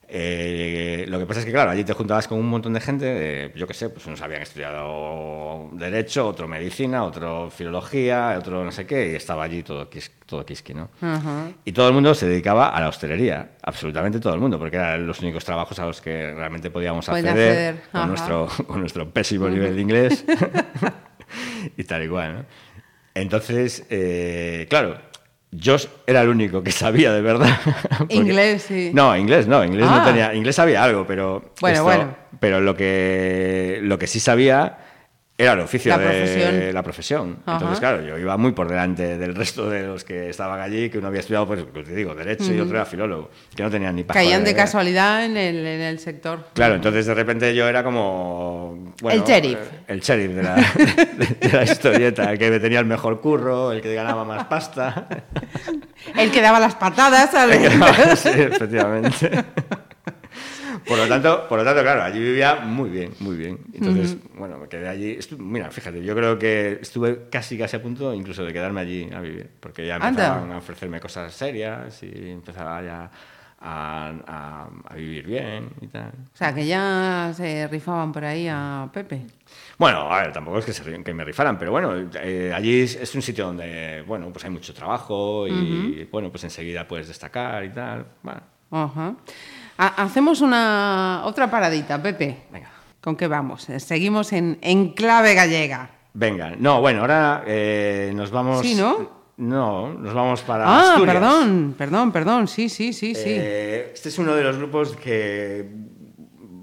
Eh, lo que pasa es que, claro, allí te juntabas con un montón de gente, eh, yo qué sé, pues unos habían estudiado Derecho, otro Medicina, otro Filología, otro no sé qué, y estaba allí todo, quis- todo quisqui, ¿no? Ajá. Y todo el mundo se dedicaba a la hostelería, absolutamente todo el mundo, porque eran los únicos trabajos a los que realmente podíamos acceder, acceder, con, nuestro, con nuestro pésimo nivel de inglés y tal igual, ¿no? Entonces, eh, claro, yo era el único que sabía de verdad. porque- Inglés, sí. No, inglés no, inglés Ah. no tenía, inglés sabía algo, pero Bueno, esto- bueno. pero lo que lo que sí sabía era el oficio La de la profesión. Ajá. Entonces, claro, yo iba muy por delante del resto de los que estaban allí, que uno había estudiado, pues, pues te digo, derecho y otro era filólogo, que no tenían ni Caían de idea. casualidad en el, en el sector. Claro, entonces de repente yo era como... bueno, El sheriff. eh, El sheriff de la, de- de la historieta, el que tenía el mejor curro, el que ganaba más pasta. El que daba las patadas al... sí, efectivamente. Por lo, tanto, por lo tanto, claro, allí vivía muy bien, muy bien. Entonces, bueno, me quedé allí. Estu- mira, fíjate, yo creo que estuve casi, casi a punto incluso de quedarme allí a vivir, porque ya Anda. empezaban a ofrecerme cosas serias y empezaba ya a, a- a vivir bien y tal. O sea, que ya se rifaban por ahí a Pepe. Bueno, a ver, tampoco es que, se que me rifaran, pero bueno, eh, allí es, es un sitio donde, bueno, pues hay mucho trabajo y, bueno, pues enseguida puedes destacar y tal. Bueno, Ajá. Ha- hacemos una otra paradita, Pepe. venga. ¿Con qué vamos? Eh, Seguimos en, en clave gallega. Venga, no, bueno, ahora eh, nos vamos. Sí, ¿no? No, nos vamos para Ah, Asturias. perdón, perdón, perdón. Sí, sí, sí, sí. Eh, este es uno de los grupos que.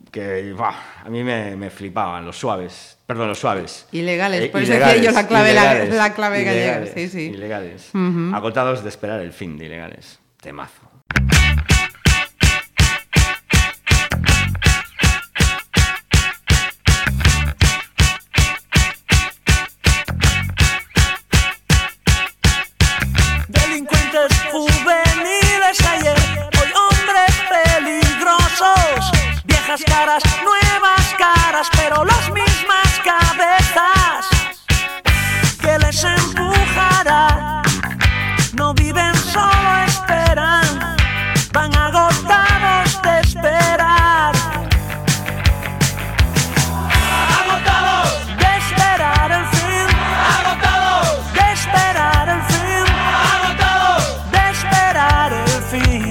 que buah, a mí me, me flipaban, los suaves. Perdón, los suaves. Ilegales, Eh, por eso decía yo la clave- la- la clave gallega, sí, sí. Ilegales. Agotados de esperar el fin de ilegales. Temazo. Caras, nuevas caras, pero las mismas cabezas. les empujará. No viven solo esperan, van agotados de esperar. Agotados, De esperar el fin, agotados, de esperar el fin, agotados, de esperar el fin,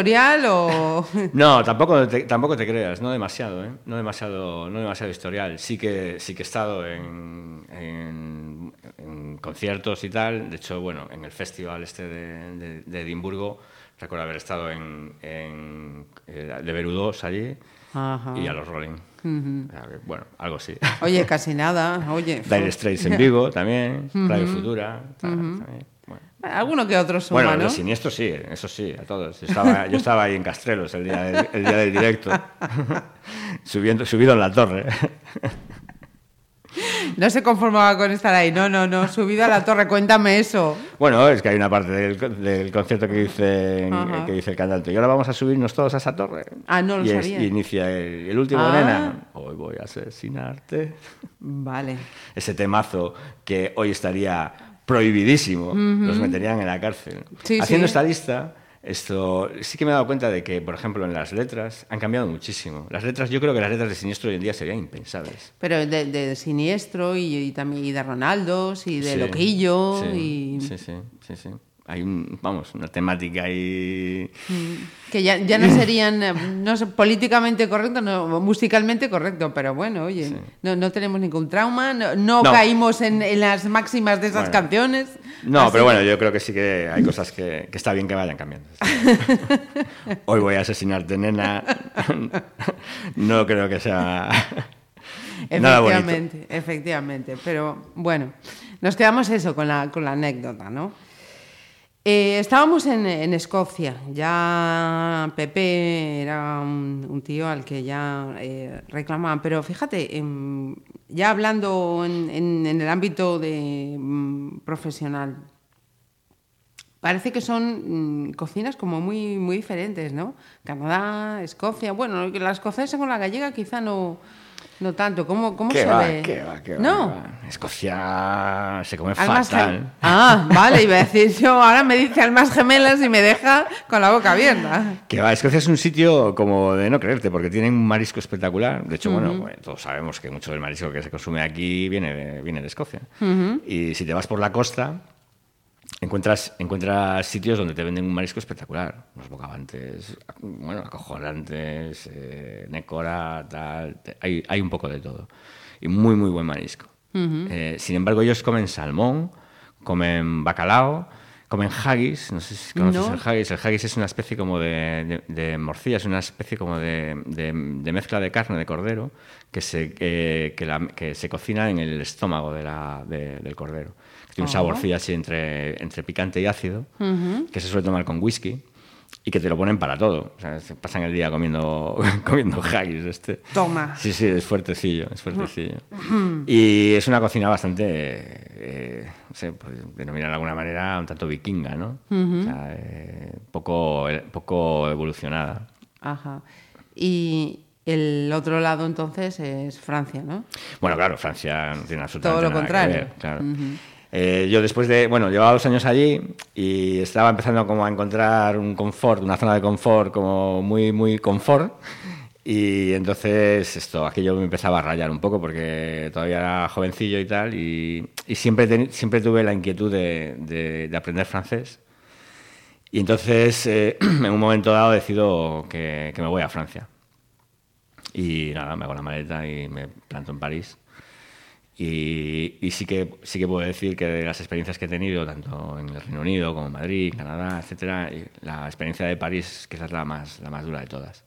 historial o...? No, tampoco te, tampoco te creas, no demasiado, ¿eh? No demasiado, no demasiado historial. Sí que, sí que he estado en, en- en conciertos y tal. De hecho, bueno, en el festival este de, de- de Edimburgo, recuerdo haber estado en, en eh, de Berudos allí Ajá. y a los Rolling. Bueno, algo sí. Oye, casi nada. Oye, Dire Straits en Vigo también, Radio Futura. Alguno que otro suma, Bueno, ¿no? los siniestros sí, eso sí, a todos. Yo estaba, yo estaba ahí en Castrelos el día del, el día del directo, subiendo, subido en la torre. No se conformaba con estar ahí. No, no, no. Subido a la torre. Cuéntame eso. Bueno, es que hay una parte del, co- del concierto que dice, Ajá. que dice el cantante, y ahora vamos a subirnos todos a esa torre. Ah, no lo y, es- sabía. y inicia el, el último Ah. nena, hoy voy a asesinarte. Vale. Ese temazo que hoy estaría prohibidísimo, los meterían en la cárcel. Sí, Haciendo sí. esta lista, esto sí que me he dado cuenta de que, por ejemplo, en las letras han cambiado muchísimo. Las letras, yo creo que las letras de Siniestro hoy en día serían impensables. Pero de, de Siniestro y, y también y de Ronaldos y de Sí, Loquillo sí, y Sí, sí, sí, sí. Hay un, vamos, una temática ahí... que ya, ya no serían eh, no sé, políticamente correctos, no, musicalmente correcto, pero bueno, oye, no, no tenemos ningún trauma, no, no caímos en, en las máximas de esas Bueno. canciones. No, Así pero bueno, yo creo que sí que hay cosas que, que está bien que vayan cambiando. Hoy voy a asesinarte, nena. No creo que sea. Efectivamente, efectivamente. Pero bueno, nos quedamos eso con la, con la anécdota, ¿no? Eh, estábamos en, Escocia, ya Pepe era un, tío al que ya eh, reclamaban, pero fíjate, em, ya hablando en el ámbito de, mm, profesional, parece que son mm, cocinas como muy, muy diferentes, ¿no? Canadá, Escocia, bueno, la escocesa con la gallega quizá no, No tanto. ¿Cómo, cómo ¿Qué se va, ve? qué va, qué va, No. va? Escocia se come Almas fatal. Ah, vale, iba a decir yo, ahora me dice almas gemelas y me deja con la boca abierta. Que va, Escocia es un sitio como de no creerte, porque tienen un marisco espectacular. De hecho, bueno, pues, todos sabemos que mucho del marisco que se consume aquí viene de, viene de Escocia. Y si te vas por la costa, encuentras, encuentras sitios donde te venden un marisco espectacular. Unos bocavantes, bueno, acojonantes, eh, nécora, tal. Hay, hay un poco de todo. Y muy, muy buen marisco. Eh, sin embargo, ellos comen salmón, comen bacalao, comen haggis. No sé si conoces No. el haggis. El haggis es una especie como de, de, de morcilla, es una especie como de, mezcla de carne de cordero que se, que, que la- que se cocina en el estómago la- del cordero. Tiene un saborcillo así entre, entre picante y ácido, que se suele tomar con whisky y que te lo ponen para todo. O sea, se pasan el día comiendo, comiendo haggis. Este. Toma. Sí, sí, es fuertecillo, es fuertecillo. Y es una cocina bastante, eh, no sé, pues, denominar de alguna manera un tanto vikinga, ¿no? O sea, eh, poco, poco evolucionada. Ajá. Y el otro lado entonces es Francia, ¿no? Bueno, claro, Francia no tiene absolutamente Todo lo nada que contrario. ver, claro. Eh, yo después de, bueno, llevaba dos años allí y estaba empezando como a encontrar un confort, una zona de confort como muy, muy confort. Y entonces esto, aquello me empezaba a rayar un poco porque todavía era jovencillo y tal y, y siempre, teni- siempre tuve la inquietud de, de- de aprender francés. Y entonces, eh, en un momento dado, decido que, que me voy a Francia. Y nada, me hago la maleta y me planto en París. Y, y sí, que, sí que puedo decir que de las experiencias que he tenido, tanto en el Reino Unido como en Madrid, Canadá, etcétera, la experiencia de París quizás la más, la más dura de todas.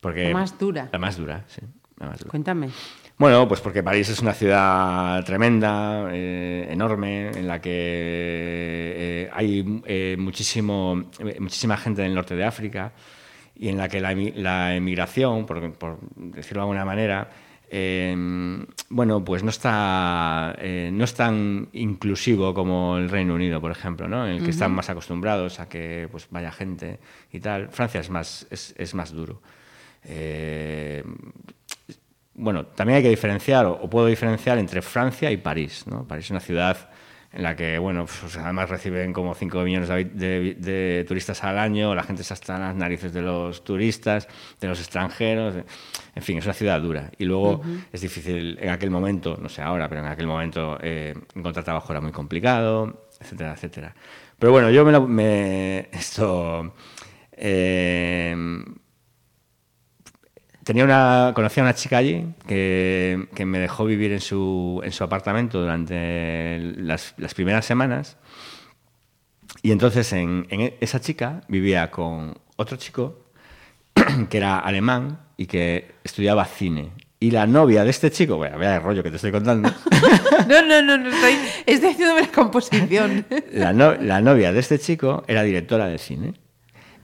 Porque, La más dura. La más dura, sí. La más dura. Cuéntame. Bueno, pues porque París es una ciudad tremenda, eh, enorme, en la que eh, hay eh, muchísimo, eh, muchísima gente del norte de África y en la que la, emi- la emigración, por, por decirlo de alguna manera, eh, bueno, pues no está, eh, no es tan inclusivo como el Reino Unido, por ejemplo, ¿no? en el que están más acostumbrados a que pues, vaya gente y tal. Francia es más, es, es más duro. Eh, bueno, también hay que diferenciar, o, o puedo diferenciar entre Francia y París. ¿no? París es una ciudad en la que, bueno, pues, además reciben como 5 millones de, habi- de- de turistas al año, la gente está hasta las narices de los turistas, de los extranjeros, de- en fin, es una ciudad dura. Y luego es difícil, en aquel momento, no sé ahora, pero en aquel momento eh, encontrar trabajo era muy complicado, etcétera, etcétera. Pero bueno, yo me, me esto... eh, Tenía una, conocí a una chica allí que, que me dejó vivir en su, en su apartamento durante las, las primeras semanas. Y entonces en, en esa chica vivía con otro chico que era alemán y que estudiaba cine. Y la novia de este chico, bueno, vea el rollo que te estoy contando, No, no, no, no estoy, estoy haciéndome la composición. la, no- la novia de este chico era directora de cine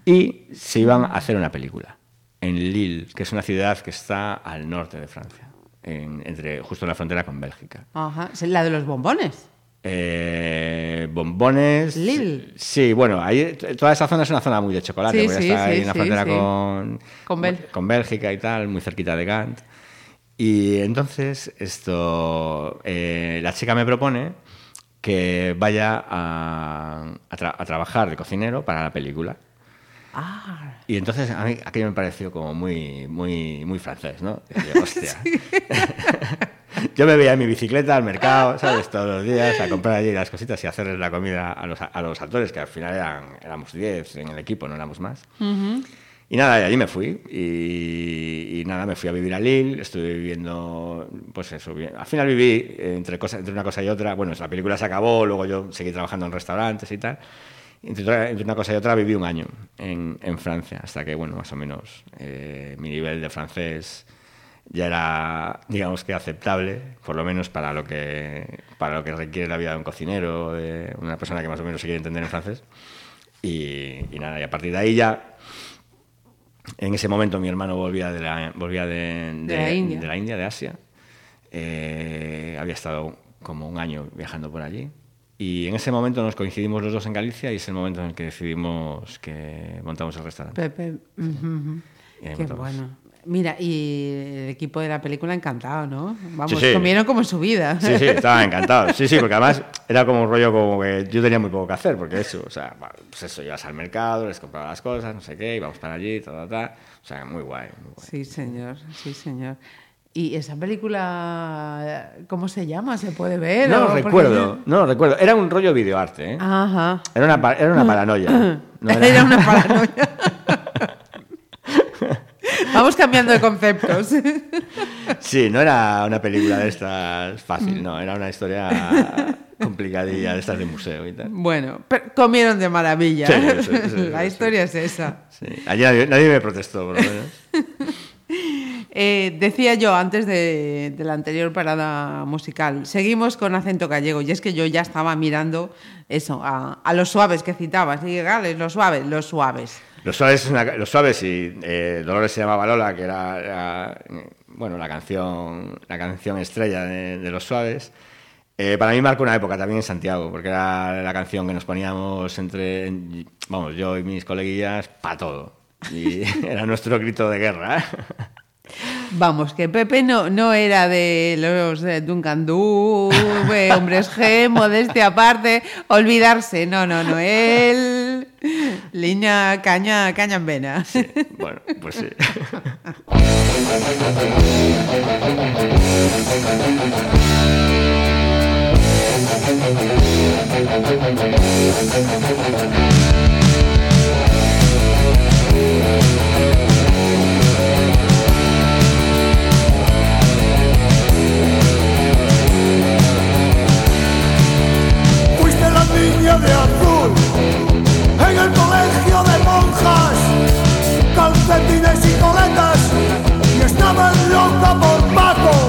y se iban a hacer una película en Lille, que es una ciudad que está al norte de Francia, en- entre, justo en la frontera con Bélgica. Ajá. Es la de los bombones. Eh, bombones. Lille. Sí, bueno, ahí, toda esa zona es una zona muy de chocolate, Sí, porque sí, está ahí en la frontera con, Con Bélgica. con Bélgica y tal, muy cerquita de Gant. Y entonces, esto, eh, la chica me propone que vaya a, a tra- a trabajar de cocinero para la película. Ah. Y entonces a mí aquello me pareció como muy, muy, muy francés, ¿no? Decía, hostia. Yo me veía en mi bicicleta al mercado, ¿sabes? Todos los días a comprar allí las cositas y hacerles la comida a los, a los actores, que al final eran, éramos 10 en el equipo, no éramos más. Y nada, y allí me fui. Y, y nada, me fui a vivir a Lille, estuve viviendo, pues eso, bien. Al final viví entre, cosa, entre una cosa y otra. Bueno, la película se acabó, luego yo seguí trabajando en restaurantes y tal. Entre, entre una cosa y otra viví un año en, en Francia, hasta que, bueno, más o menos eh, mi nivel de francés ya era, digamos que aceptable, por lo menos para lo que, para lo que requiere la vida de un cocinero, de una persona que más o menos se quiere entender en francés. Y, y nada, y a partir de ahí ya en ese momento mi hermano volvía de la, volvía de, De la India. de la India, de Asia. Eh, había estado como un año viajando por allí. Y en ese momento nos coincidimos los dos en Galicia y es el momento en el que decidimos que montamos el restaurante. Pepe. Qué montamos. bueno. Mira, y el equipo de la película encantado, ¿no? Vamos, Sí, sí. comieron como en su vida. Sí, sí, estaba encantado. Sí, sí, porque además era como un rollo como que yo tenía muy poco que hacer, porque eso, o sea, pues eso, ibas al mercado, les compraba las cosas, no sé qué, íbamos para allí, ta, ta, ta. O sea, muy guay, muy guay. Sí, señor, sí, señor. ¿Y esa película, cómo se llama? ¿Se puede ver? No o- lo porque- recuerdo, no lo recuerdo. Era un rollo videoarte, ¿eh? Ajá. Era una, era una paranoia. No era- Era una paranoia. Vamos cambiando de conceptos. Sí, no era una película de estas fácil, no, era una historia complicadilla de estas de museo y tal. Bueno, pero comieron de maravilla. Sí, sí, sí, la historia es esa. Sí. Allí nadie, nadie me protestó, por lo menos. Eh, decía yo antes de, de la anterior parada musical, seguimos con acento gallego y es que yo ya estaba mirando eso, a, a los suaves que citabas. Y Gales, los suaves, los suaves. Los suaves, es una- los suaves y eh, Dolores se llamaba Lola, que era, era, bueno, la canción, la canción estrella de, de los suaves. Eh, para mí marcó una época también en Santiago, porque era la canción que nos poníamos entre, vamos, yo y mis coleguillas, para todo. Y era nuestro grito de guerra. Vamos, que Pepe no, no era de los de Duncan Du, eh, hombres G, modestia aparte, olvidarse. No, no, no. Él, línea, caña, caña en vena. Bueno, pues sí. de azul en el colegio de monjas, calcetines y coletas, y estabas loca por Paco.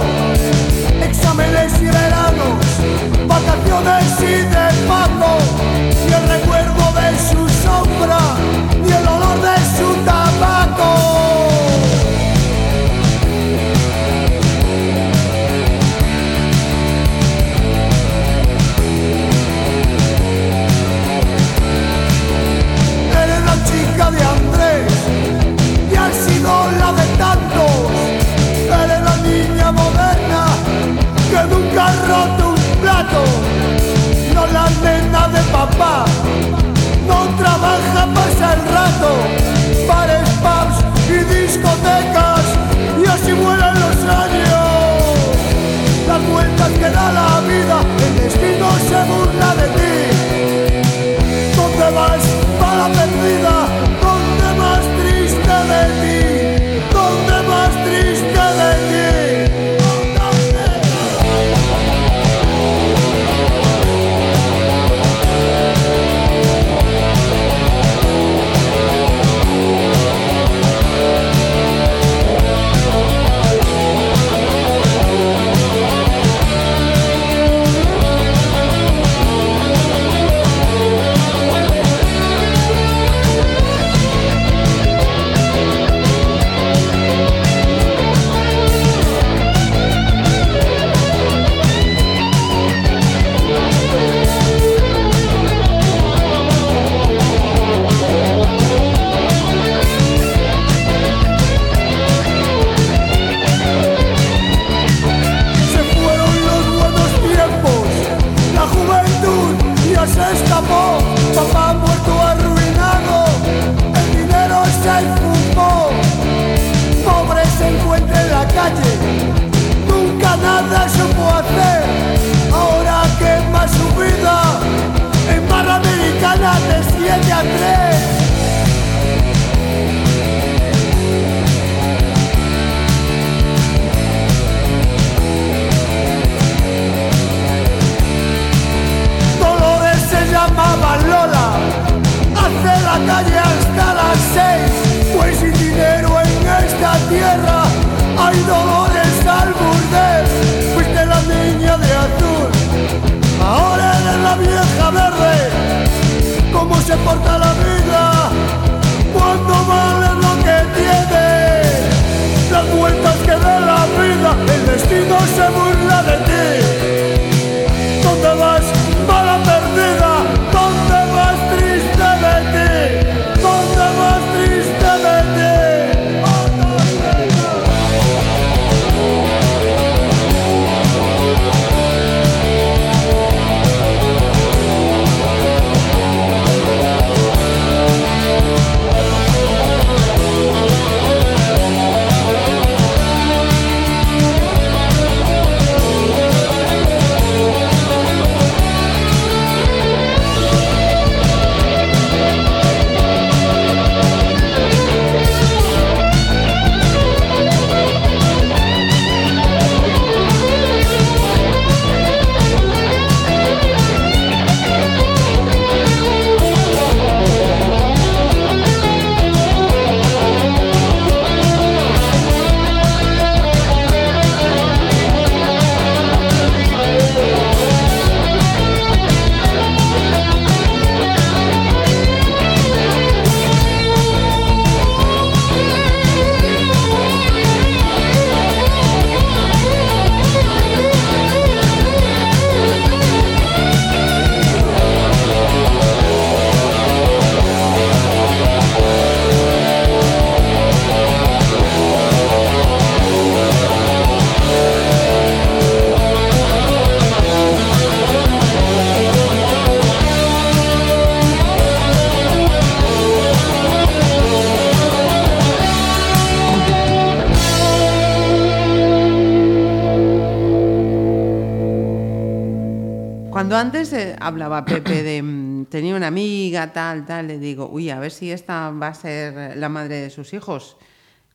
Hablaba Pepe de mm, tenía una amiga, tal, tal, le digo, uy, a ver si esta va a ser la madre de sus hijos.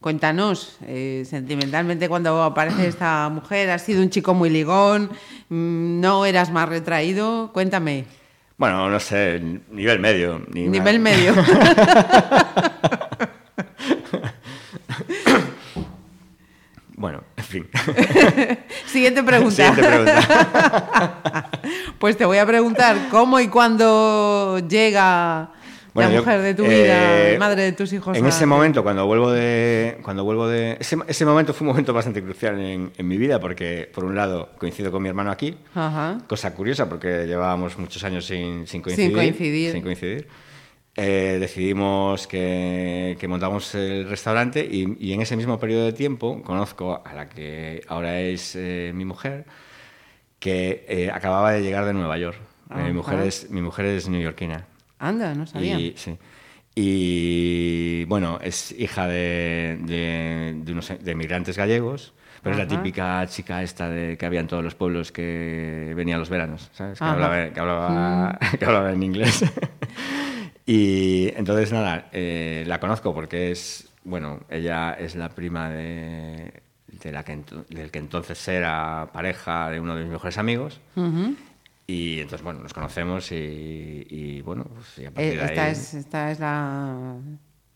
Cuéntanos, eh, sentimentalmente, cuando aparece esta mujer, has sido un chico muy ligón, mm, no eras más retraído, cuéntame. Bueno, no sé, nivel medio. ni Nivel más. medio. Bueno, en fin. Siguiente pregunta. Siguiente pregunta. Pues te voy a preguntar cómo y cuándo llega Bueno, la yo, mujer de tu vida, eh, madre de tus hijos. En a- ese momento, cuando vuelvo de. Cuando vuelvo de ese, ese momento fue un momento bastante crucial en, en mi vida, porque por un lado coincido con mi hermano aquí, Ajá. cosa curiosa porque llevábamos muchos años sin, sin coincidir. coincidir. sin coincidir. Eh, decidimos que, que montamos el restaurante y, y en ese mismo periodo de tiempo conozco a la que ahora es eh, mi mujer, que eh, acababa de llegar de Nueva York. Eh, mi, mujer es, mi mujer es neoyorquina. Anda, no sabía. Y, sí. Y bueno, es hija de, de, de unos de emigrantes gallegos, pero es la típica chica esta de, que había en todos los pueblos que venía a los veranos, ¿sabes? Que. Mm. hablaba, que, hablaba, que hablaba en inglés. y entonces, nada, eh, la conozco porque es, bueno, ella es la prima de, de la que del que entonces era pareja de uno de mis mejores amigos. Y entonces, bueno, nos conocemos y, y, bueno, pues y a partir Eh, de esta, ahí es, esta es la...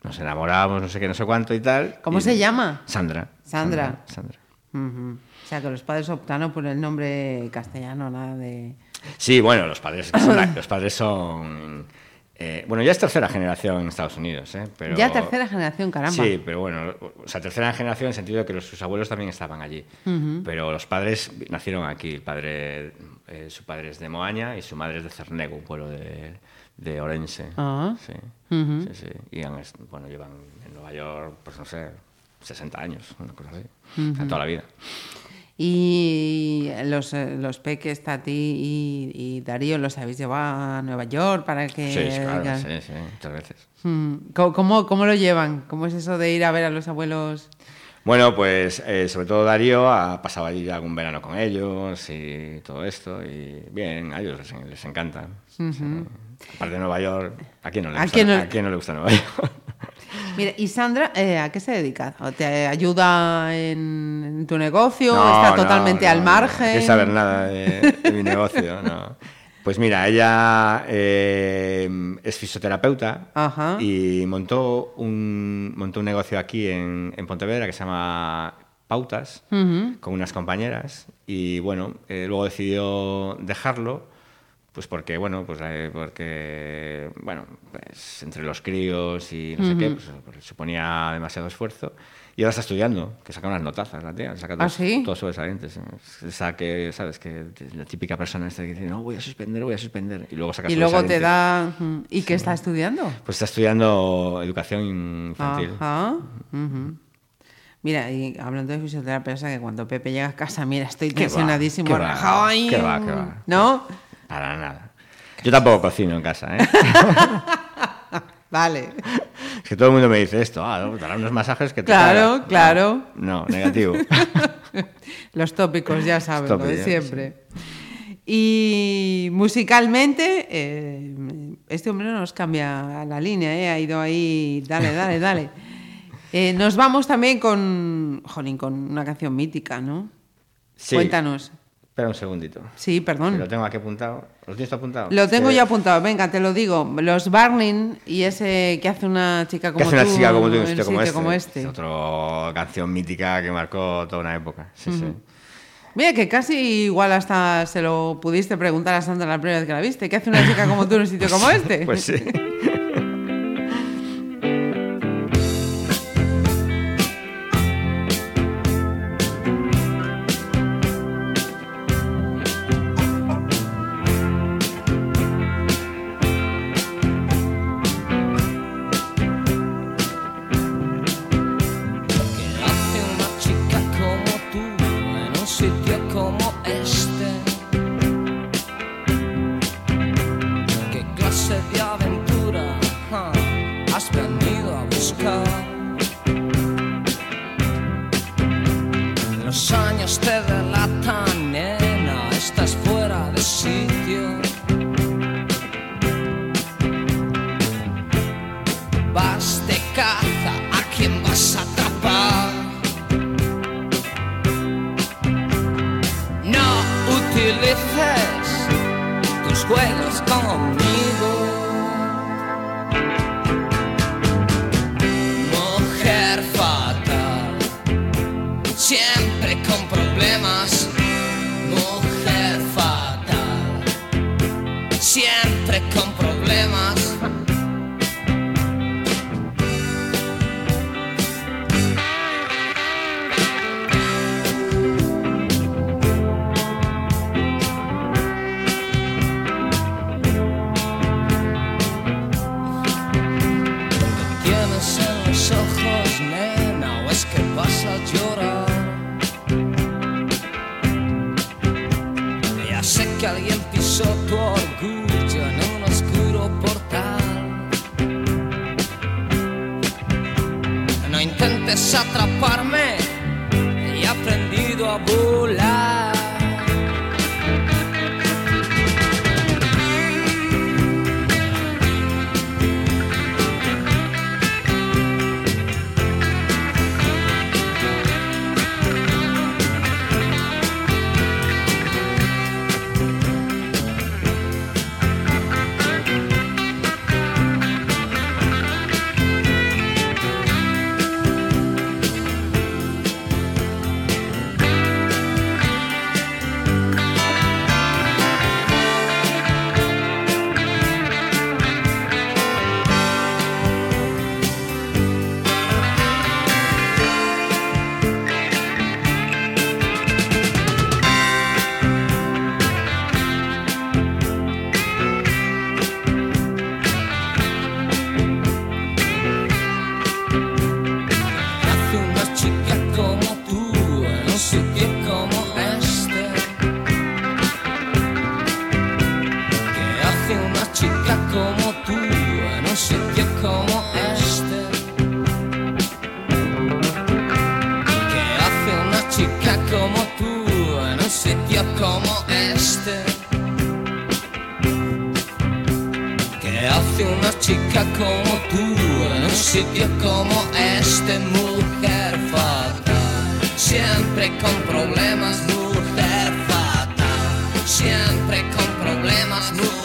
nos enamoramos, no sé qué, no sé cuánto y tal. ¿Cómo y- se llama? Sandra. Sandra. Sandra. O sea, que los padres optaron por el nombre castellano, nada de... Sí, bueno, los padres son, los padres son eh, bueno, ya es tercera generación en Estados Unidos, ¿eh? Pero, Ya tercera generación, caramba. Sí, pero bueno, o sea, tercera generación en el sentido de que los, sus abuelos también estaban allí. Pero los padres nacieron aquí. El padre, eh, su padre es de Moaña y su madre es de Cernego, un pueblo de, de Orense. Ah. Sí, sí, sí. Y han bueno, llevan en Nueva York, pues no sé, 60 años, una cosa así. O sea, toda la vida. Y los, eh, los peques, Tati y, y Darío, los habéis llevado a Nueva York para que... Sí, claro, sí, sí, muchas veces. Mm, ¿Cómo, cómo, cómo lo llevan? ¿Cómo es eso de ir a ver a los abuelos? Bueno, pues eh, sobre todo Darío ha pasado allí algún verano con ellos y todo esto. Y bien, a ellos les, les encanta. Aparte de Nueva York, ¿a quién no le ¿A gusta, quién no- ¿a quién no le gusta Nueva York? Mira, y Sandra, eh, ¿a qué se dedica? ¿O ¿Te ayuda en, en tu negocio? No, ¿Está no, totalmente no, al margen? No quiere saber nada de, de mi negocio, no. Pues mira, ella eh, es fisioterapeuta Ajá. y montó un, montó un negocio aquí en, en Pontevedra que se llama Pautas con unas compañeras y bueno, eh, luego decidió dejarlo pues porque, bueno, pues eh, porque, bueno, pues entre los críos y no sé qué, pues, pues, suponía demasiado esfuerzo. Y ahora está estudiando, que saca unas notazas, la tía, saca ¿Ah, todos, sí? todos sobresalientes. Esa que, ¿sabes? Que la típica persona esta que dice, no, voy a suspender, voy a suspender. Y luego saca Y luego te da... ¿Y qué está estudiando? Pues está estudiando educación infantil. Ajá. ujú. Mira, y hablando de fisioterapia, que cuando Pepe llega a casa, mira, estoy tensionadísimo. ¿Qué va? ¿Qué va? ¿Qué va? ¿No? Para nada. Yo tampoco cocino en casa, ¿eh? Vale. es que todo el mundo me dice esto, ah, dará unos masajes que te Claro, cagas. claro. No, no, negativo. Los tópicos, ya sabes, lo de siempre. Y musicalmente, eh, este hombre no nos cambia la línea, ¿eh? ha ido ahí, dale, dale, dale. Eh, nos vamos también con, jolín, con una canción mítica, ¿no? Sí. Cuéntanos. Espera un segundito. Sí, perdón. lo tengo aquí apuntado. ¿Lo tienes apuntado? Lo tengo ya apuntado, venga, te lo digo. Los Barning y ese que hace una chica como Que hace una tú chica como tú en un sitio como este. como este. Es otra canción mítica que marcó toda una época. Sí, sí. Mira, que casi igual hasta se lo pudiste preguntar a Sandra la primera vez que la viste. ¿Qué hace una chica como tú en un sitio como este? Pues sí. una chica como tú un sitio como este? ¿Qué siempre con problemas, mujer fatal, siempre con problemas, mujer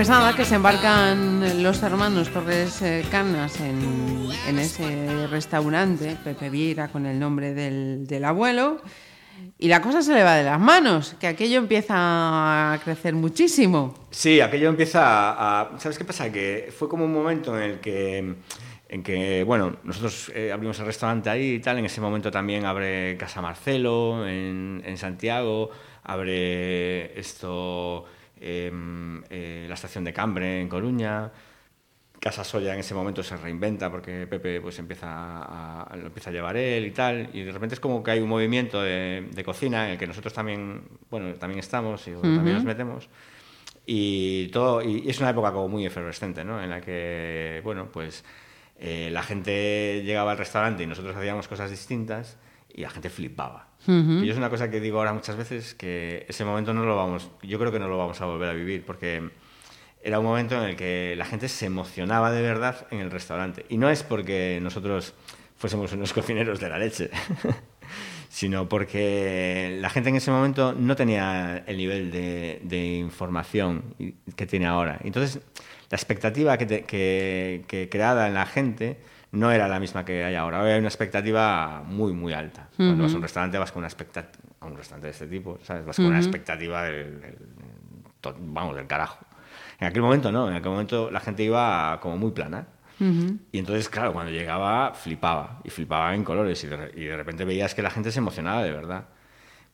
Pues nada, que se embarcan los hermanos Torres eh, Canas en, en ese restaurante, Pepe Vieira con el nombre del, del abuelo, y la cosa se le va de las manos, que aquello empieza a crecer muchísimo. Sí, aquello empieza a, a- ¿Sabes qué pasa? Que fue como un momento en el que, en que bueno, nosotros eh, abrimos el restaurante ahí y tal. En ese momento también abre Casa Marcelo en, en Santiago, abre esto, em, eh, la estación de Cambre en Coruña. Casa Soya en ese momento se reinventa porque Pepe pues empieza a, a- lo empieza a llevar él y tal y de repente es como que hay un movimiento de, de cocina en el que nosotros también bueno también estamos y también nos metemos y todo y es una época como muy efervescente ¿no? en la que bueno pues eh, la gente llegaba al restaurante y nosotros hacíamos cosas distintas y la gente flipaba y es una cosa que digo ahora muchas veces que ese momento no lo vamos yo creo que no lo vamos a volver a vivir porque era un momento en el que la gente se emocionaba de verdad en el restaurante. Y no es porque nosotros fuésemos unos cocineros de la leche, sino porque la gente en ese momento no tenía el nivel de, de información que tiene ahora. Entonces, la expectativa que, te- que- que creada en la gente no era la misma que hay ahora. Hay una expectativa muy, muy alta. Cuando vas a un restaurante vas con una expectativa, a un restaurante de este tipo, ¿sabes? Vas con una expectativa del- vamos, del carajo. En aquel momento no, en aquel momento la gente iba como muy plana. Y entonces, claro, cuando llegaba flipaba, y flipaba en colores, y de, re- y de repente veías que la gente se emocionaba de verdad.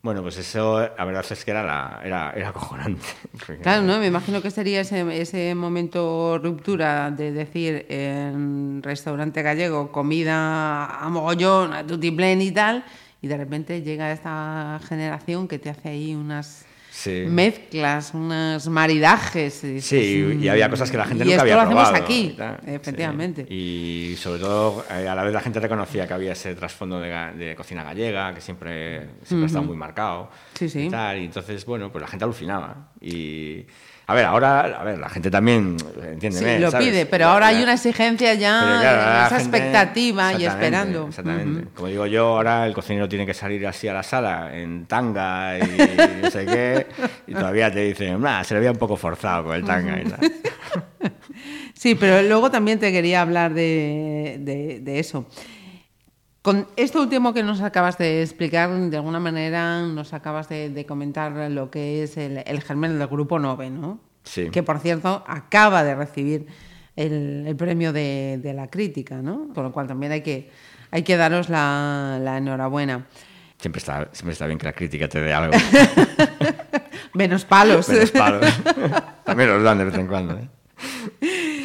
Bueno, pues eso, la verdad es que era, la, era, era acojonante. Claro, ¿no? Me imagino que sería ese, ese momento ruptura de decir en restaurante gallego comida a mogollón, a tutiplén y tal, y de repente llega esta generación que te hace ahí unas Sí. mezclas, unos maridajes. y Sí, y había cosas que la gente y nunca esto había lo hacemos probado. aquí, y tal. efectivamente. Sí. Y sobre todo, eh, a la vez la gente reconocía que había ese trasfondo de, cocina gallega, que siempre, siempre ha estado muy marcado. Sí, sí. Y, tal, y entonces, bueno, pues la gente alucinaba. Y, a ver, ahora, a ver, la gente también, entiéndeme, Sí, lo ¿sabes? pide, pero La- ahora hay una exigencia ya, claro, esa gente- expectativa y esperando. Exactamente. Como digo yo, ahora el cocinero tiene que salir así a la sala en tanga y no sé qué, y todavía te dicen, nah, se le veía un poco forzado con el tanga y tal. Sí, pero luego también te quería hablar de, de- de eso. Con esto último que nos acabas de explicar, de alguna manera nos acabas de, de comentar lo que es el, el germen del grupo 9, ¿no? Sí. que por cierto acaba de recibir el, el premio de, de la crítica, ¿no? Con lo cual también hay que, hay que daros la, la enhorabuena. Siempre está, siempre está bien que la crítica te dé algo. Menos palos. Menos palos. También los dan de vez en cuando. ¿eh?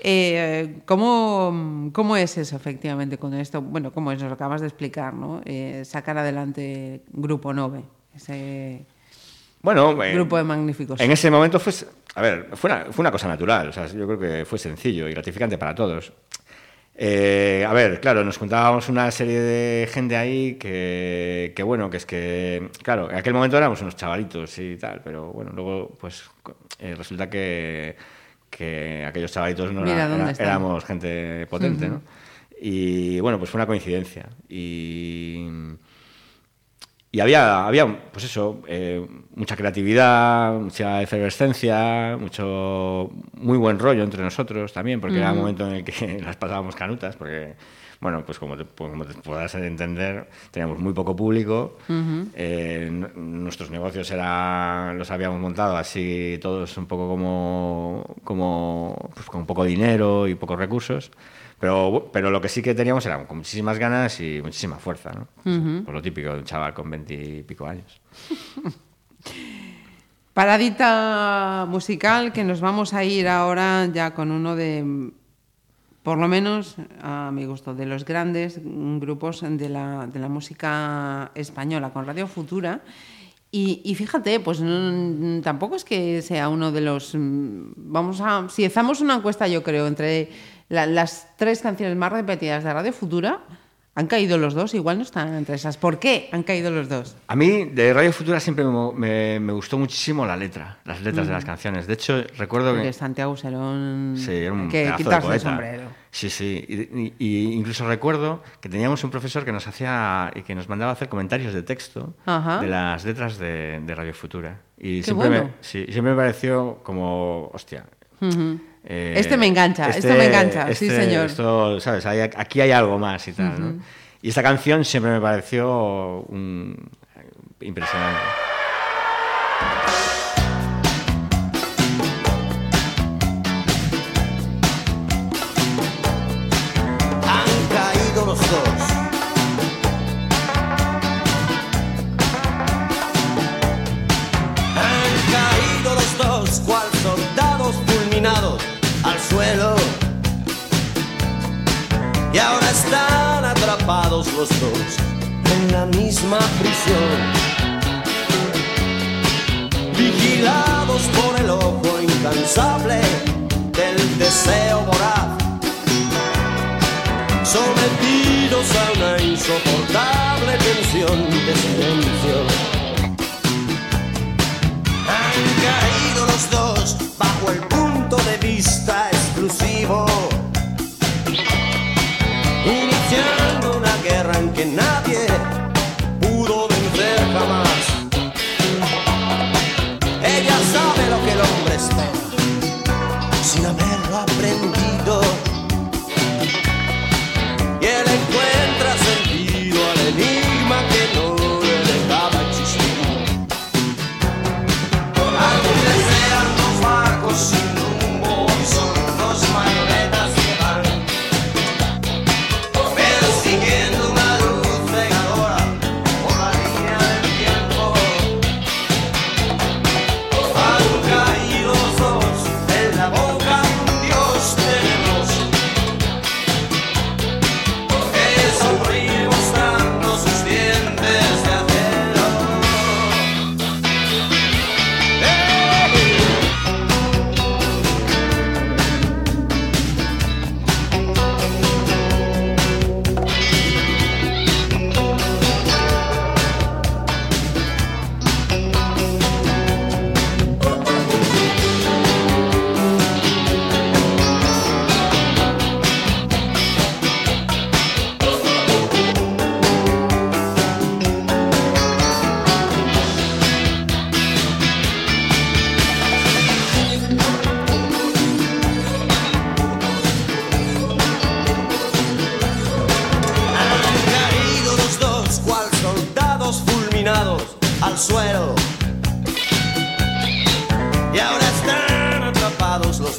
Eh, ¿cómo, ¿Cómo es eso, efectivamente, con esto? Bueno, ¿cómo es? Nos lo acabas de explicar, ¿no? Eh, sacar adelante Grupo Nove, ese Bueno, eh, grupo de magníficos. En ese momento fue, a ver, fue una, fue una cosa natural, o sea, yo creo que fue sencillo y gratificante para todos. Eh, a ver, claro, nos juntábamos una serie de gente ahí que, que, bueno, que es que, claro, en aquel momento éramos unos chavalitos y tal, pero bueno, luego pues eh, resulta que, que aquellos chavalitos no Mira era- dónde era- están. éramos gente potente, ¿no? Y bueno, pues fue una coincidencia. Y, y había, había pues eso, eh, mucha creatividad, mucha efervescencia, mucho muy buen rollo entre nosotros también, porque era un momento en el que las pasábamos canutas, porque, bueno, pues como te, pues como te podrás entender, teníamos muy poco público, eh, nuestros negocios eran, los habíamos montado así todos un poco como, como pues, con poco dinero y pocos recursos. Pero, pero lo que sí que teníamos era con muchísimas ganas y muchísima fuerza, ¿no? Por lo típico de un chaval con veintipico años. Paradita musical que nos vamos a ir ahora ya con uno de, por lo menos a mi gusto, de los grandes grupos de la, de la música española, con Radio Futura. Y, y fíjate, pues no- tampoco es que sea uno de los... mm, Vamos a... Si hacemos una encuesta, yo creo, entre la- las tres canciones más repetidas de Radio Futura, han caído los dos, igual no están entre esas. ¿Por qué han caído los dos? A mí, de Radio Futura, siempre me, me- me gustó muchísimo la letra, las letras de las canciones. De hecho, recuerdo que... Santiago Serón... Sí, era un que pedazo de quitarse el poeta. sombrero. Sí, sí. Y, y- incluso recuerdo que teníamos un profesor que nos hacía y que nos mandaba hacer comentarios de texto Ajá. de las letras de, de Radio Futura. Y Qué siempre, bueno. me, sí, siempre me pareció como, hostia. Ujú. eh, Este me engancha, este me engancha, sí, señor. Esto, ¿sabes? Hay- aquí hay algo más y tal, ¿no? Y esta canción siempre me pareció un- impresionante. Atrapados los dos en la misma prisión. Vigilados por el ojo incansable del deseo voraz sometidos a una insoportable tensión de silencio. Han caído los dos bajo el punto de vista exclusivo, que nadie pudo vencer jamás. Ella sabe lo que el hombre espera,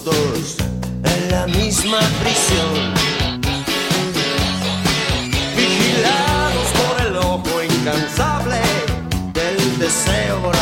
en la misma prisión. Vigilados por el ojo incansable del deseo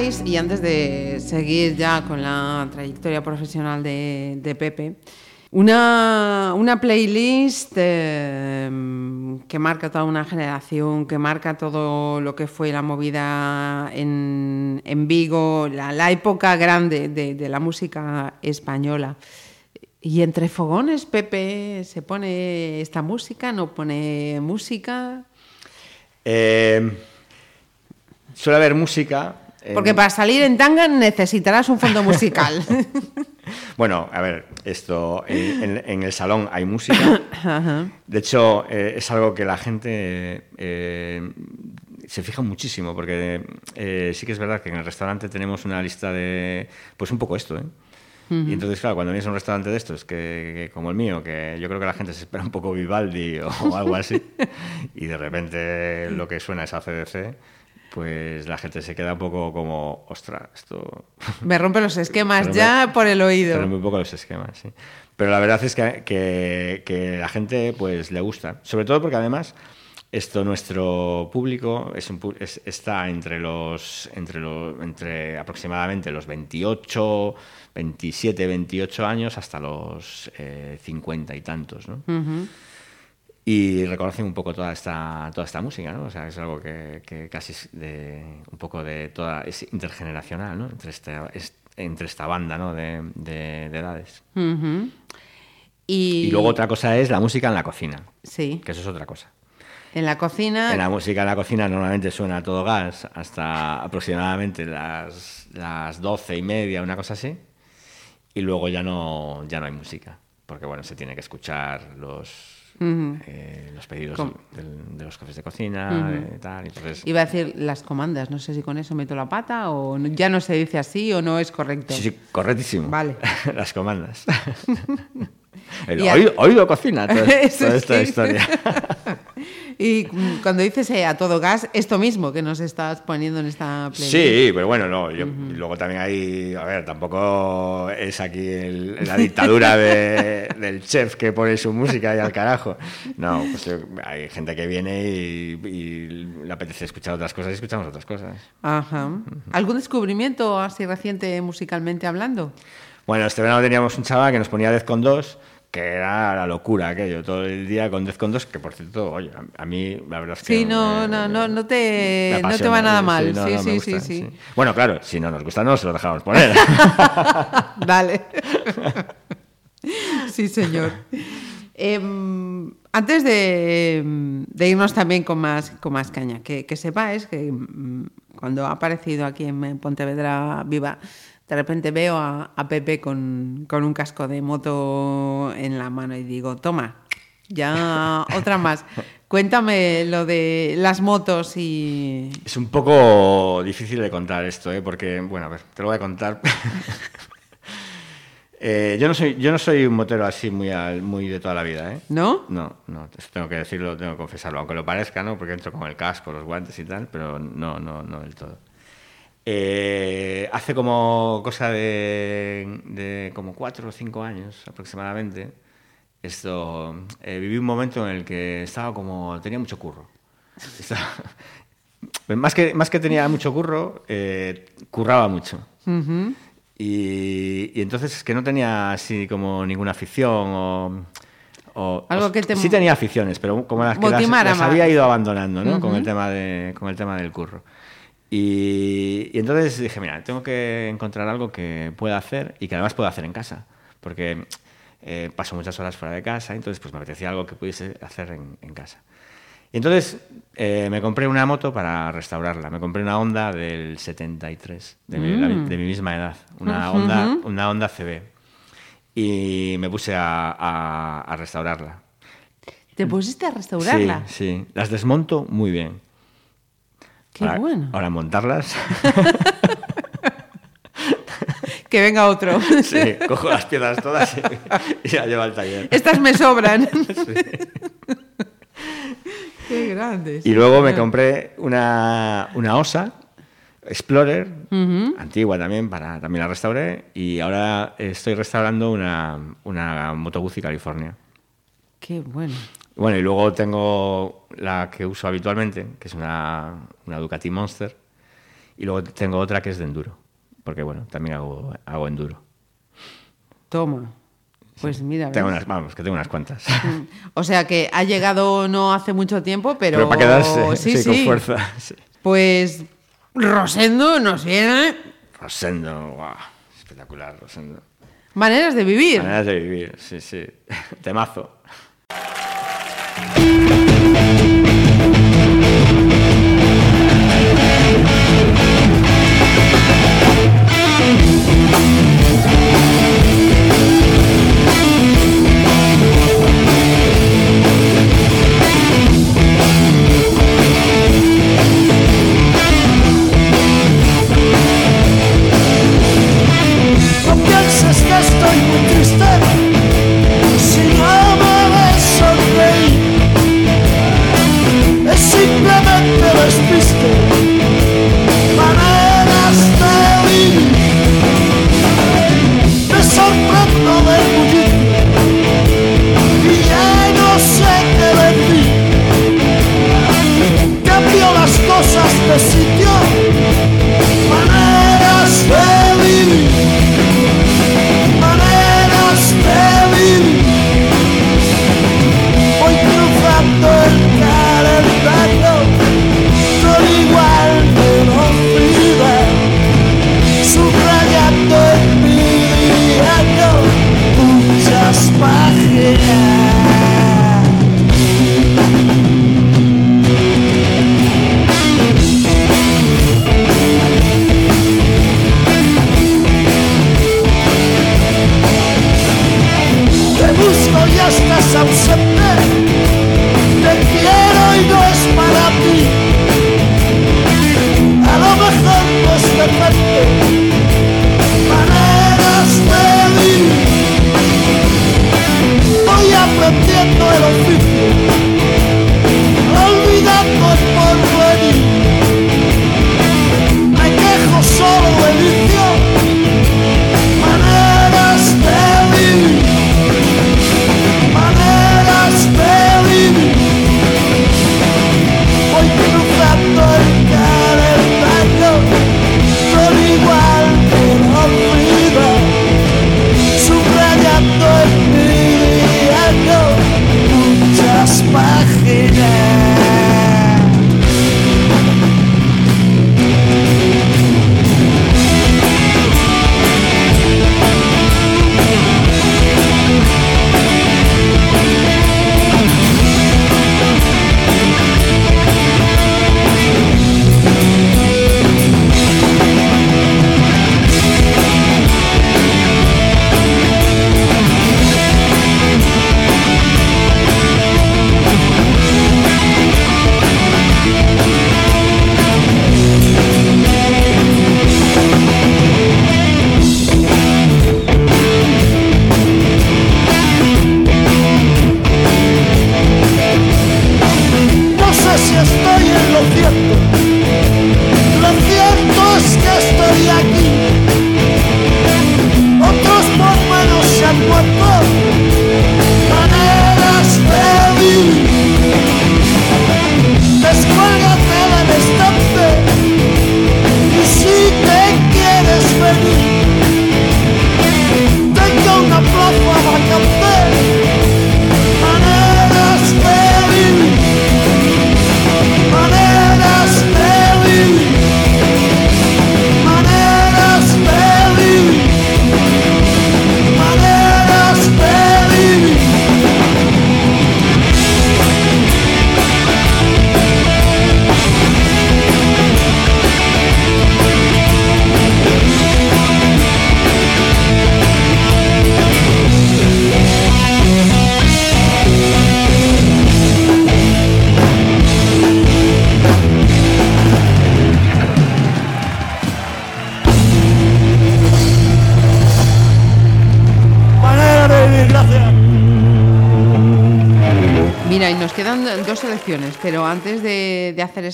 y antes de seguir ya con la trayectoria profesional de, Pepe, una, una playlist eh, que marca toda una generación, que marca todo lo que fue la movida en, en Vigo, la, época grande de, de la música española. Y entre fogones, Pepe, ¿se pone esta música? ¿No pone música? Eh, suele haber música. Porque para salir en tanga necesitarás un fondo musical. Bueno, a ver, esto en, en- en el salón hay música. Ajá. De hecho, eh, es algo que la gente eh, se fija muchísimo, porque eh, sí que es verdad que en el restaurante tenemos una lista de, pues un poco esto, ¿eh? Y entonces, claro, cuando vienes a un restaurante de estos, que, que como el mío, que yo creo que la gente se espera un poco Vivaldi o, algo así, y de repente lo que suena es ACDC, pues la gente se queda un poco como, ostras, esto... Me rompe los esquemas ya me- por el oído. Pero un poco los esquemas, sí. Pero la verdad es que, que, que la gente pues le gusta. Sobre todo porque además esto nuestro público es un pu- es- está entre los entre los entre aproximadamente los 28, 27, 28 años hasta los eh, 50 y tantos, ¿no? Y reconocen un poco toda esta, toda esta música, ¿no? O sea, es algo que, que casi es de, un poco de toda, es intergeneracional, ¿no? Entre esta, es- entre esta banda, ¿no? De, de- de edades. Y, Y luego otra cosa es la música en la cocina, Sí, que eso es otra cosa. en la cocina. En la música en la cocina normalmente suena a todo gas hasta aproximadamente las, las 12 y media, una cosa así. Y luego ya no, ya no hay música, porque bueno, se tiene que escuchar los, eh, los pedidos del- de los jefes de cocina, de tal. Entonces, Iba a decir las comandas, no sé si con eso meto la pata o no- ya no se dice así o no es correcto. sí, sí, correctísimo. Vale. Las comandas. El oído, oído cocina, toda, esta historia. Y cuando dices eh, a todo gas, esto mismo que nos estás poniendo en esta playlist. Sí, pero bueno, no, yo, luego también hay, a ver, tampoco es aquí el- la dictadura de- del chef que pone su música y al carajo. No, pues yo- hay gente que viene y, y le apetece escuchar otras cosas y escuchamos otras cosas. Ajá. ¿Algún descubrimiento así reciente musicalmente hablando? Bueno, este verano teníamos un chaval que nos ponía Dez con dos, que era la locura aquello, todo el día con Dez con dos, que por cierto, oye, a, mí la verdad es que... Sí, no, me- no, no, no te, no te va nada sí, mal. no, Sí, no, sí, gusta, sí, sí. Bueno, claro, si no nos gusta no se lo dejamos poner. Dale. sí, señor. Em, antes de, de irnos también con más, con más caña, que, que sepáis que mm, cuando ha aparecido aquí en Pontevedra Viva, de repente veo a, a Pepe con, con un casco de moto en la mano y digo, toma, ya otra más. Cuéntame lo de las motos y... Es un poco difícil de contar esto, ¿eh? porque, bueno, a ver, te lo voy a contar. Eh, yo, no soy, yo no soy un motero así muy, al- muy de toda la vida, ¿eh? ¿No? No, no, eso tengo que decirlo, tengo que confesarlo, aunque lo parezca, ¿no? Porque entro con el casco, los guantes y tal, pero no, no, no del todo. Eh, hace como cosa de, de como cuatro o cinco años aproximadamente, esto, eh, viví un momento en el que estaba como, tenía mucho curro. Estaba- más, que, más que tenía mucho curro, eh, curraba mucho. Y, y entonces es que no tenía así como ninguna afición o... o- Algo que te Sí tenía aficiones, pero como las que las, había ido abandonando, ¿no? con, el tema de, con el tema del curro. Y, y entonces dije, mira, tengo que encontrar algo que pueda hacer y que además pueda hacer en casa. Porque eh, paso muchas horas fuera de casa, entonces pues me apetecía algo que pudiese hacer en, en casa. Y entonces eh, me compré una moto para restaurarla. Me compré una Honda del 73, de, mi, la- Mm. de mi misma edad. Una, Ujú. Honda, una Honda CB. Y me puse a, a- a restaurarla. ¿Te pusiste a restaurarla? Sí, sí. Las desmonto muy bien. Qué ahora, bueno. Ahora montarlas. Que venga otro. sí, cojo las piezas todas y, y la llevo al taller. Estas me sobran. Qué grandes. Y luego me compré una, una Osa Explorer, antigua también, para, también la restauré. Y ahora estoy restaurando una, una Moto Guzzi California. Qué bueno. Bueno, y luego tengo la que uso habitualmente, que es una, una Ducati Monster. Y luego tengo otra que es de enduro, porque bueno, también hago, hago enduro. Toma. Pues mira. Tengo unas, vamos, que tengo unas cuantas. O sea que ha llegado no hace mucho tiempo, pero. Pero para quedarse, sí, sí, con sí. fuerza. sí. Pues Rosendo nos viene Rosendo, guau, espectacular, Rosendo. maneras de vivir. Maneras de vivir, sí, sí. Temazo. No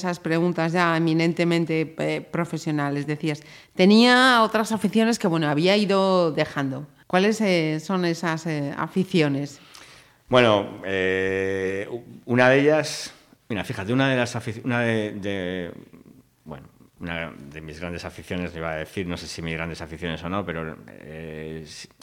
esas preguntas ya eminentemente eh, profesionales, decías, tenía otras aficiones que, bueno, había ido dejando. ¿Cuáles eh, son esas eh, aficiones? Bueno, una de ellas, mira, fíjate, una de las una de, de- bueno, una de mis grandes aficiones, iba a decir, no sé si mis grandes aficiones o no, pero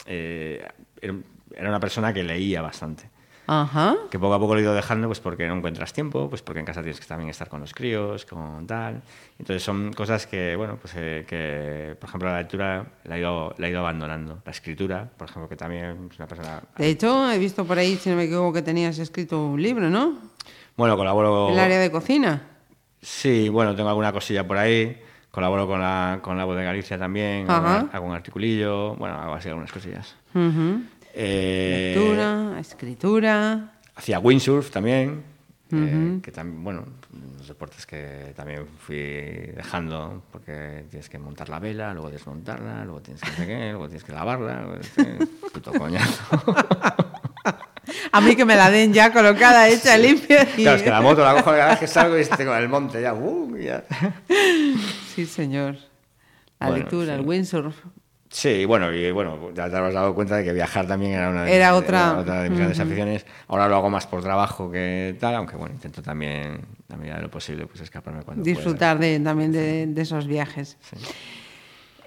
era una persona que leía bastante. Ajá. Que poco a poco lo he ido dejando, pues porque no encuentras tiempo, pues porque en casa tienes que también estar con los críos, con tal. Entonces son cosas que, bueno, pues eh, que, por ejemplo, la lectura la he, ido, la he ido abandonando. La escritura, por ejemplo, que también es una persona... De hecho, he visto por ahí, si no me equivoco, que tenías escrito un libro, ¿no? Bueno, colaboro... El área de cocina. Sí, bueno, tengo alguna cosilla por ahí. Colaboro con la, con la voz de Galicia también. Hago, hago un articulillo. Bueno, hago así algunas cosillas. Ujú. Eh, Lectura, escritura. Hacía windsurf también. eh, que también, bueno, los deportes que también fui dejando porque tienes que montar la vela, luego desmontarla, luego tienes que qué, luego tienes que lavarla. Puto coñazo. A mí que me la den ya colocada, hecha, limpia. y- Claro, es que la moto la cojo el garaje, salgo y estoy con el monte ya. uh, ya. Sí, señor. La Bueno, lectura, sí. el windsurf. Sí, bueno, y bueno, ya te habrás dado cuenta de que viajar también era una de, Era mis- otra. de mis grandes aficiones. Ahora lo hago más por trabajo que tal, aunque bueno, intento también, a medida de lo posible, pues escaparme cuando Disfrutar de, también de, de esos viajes.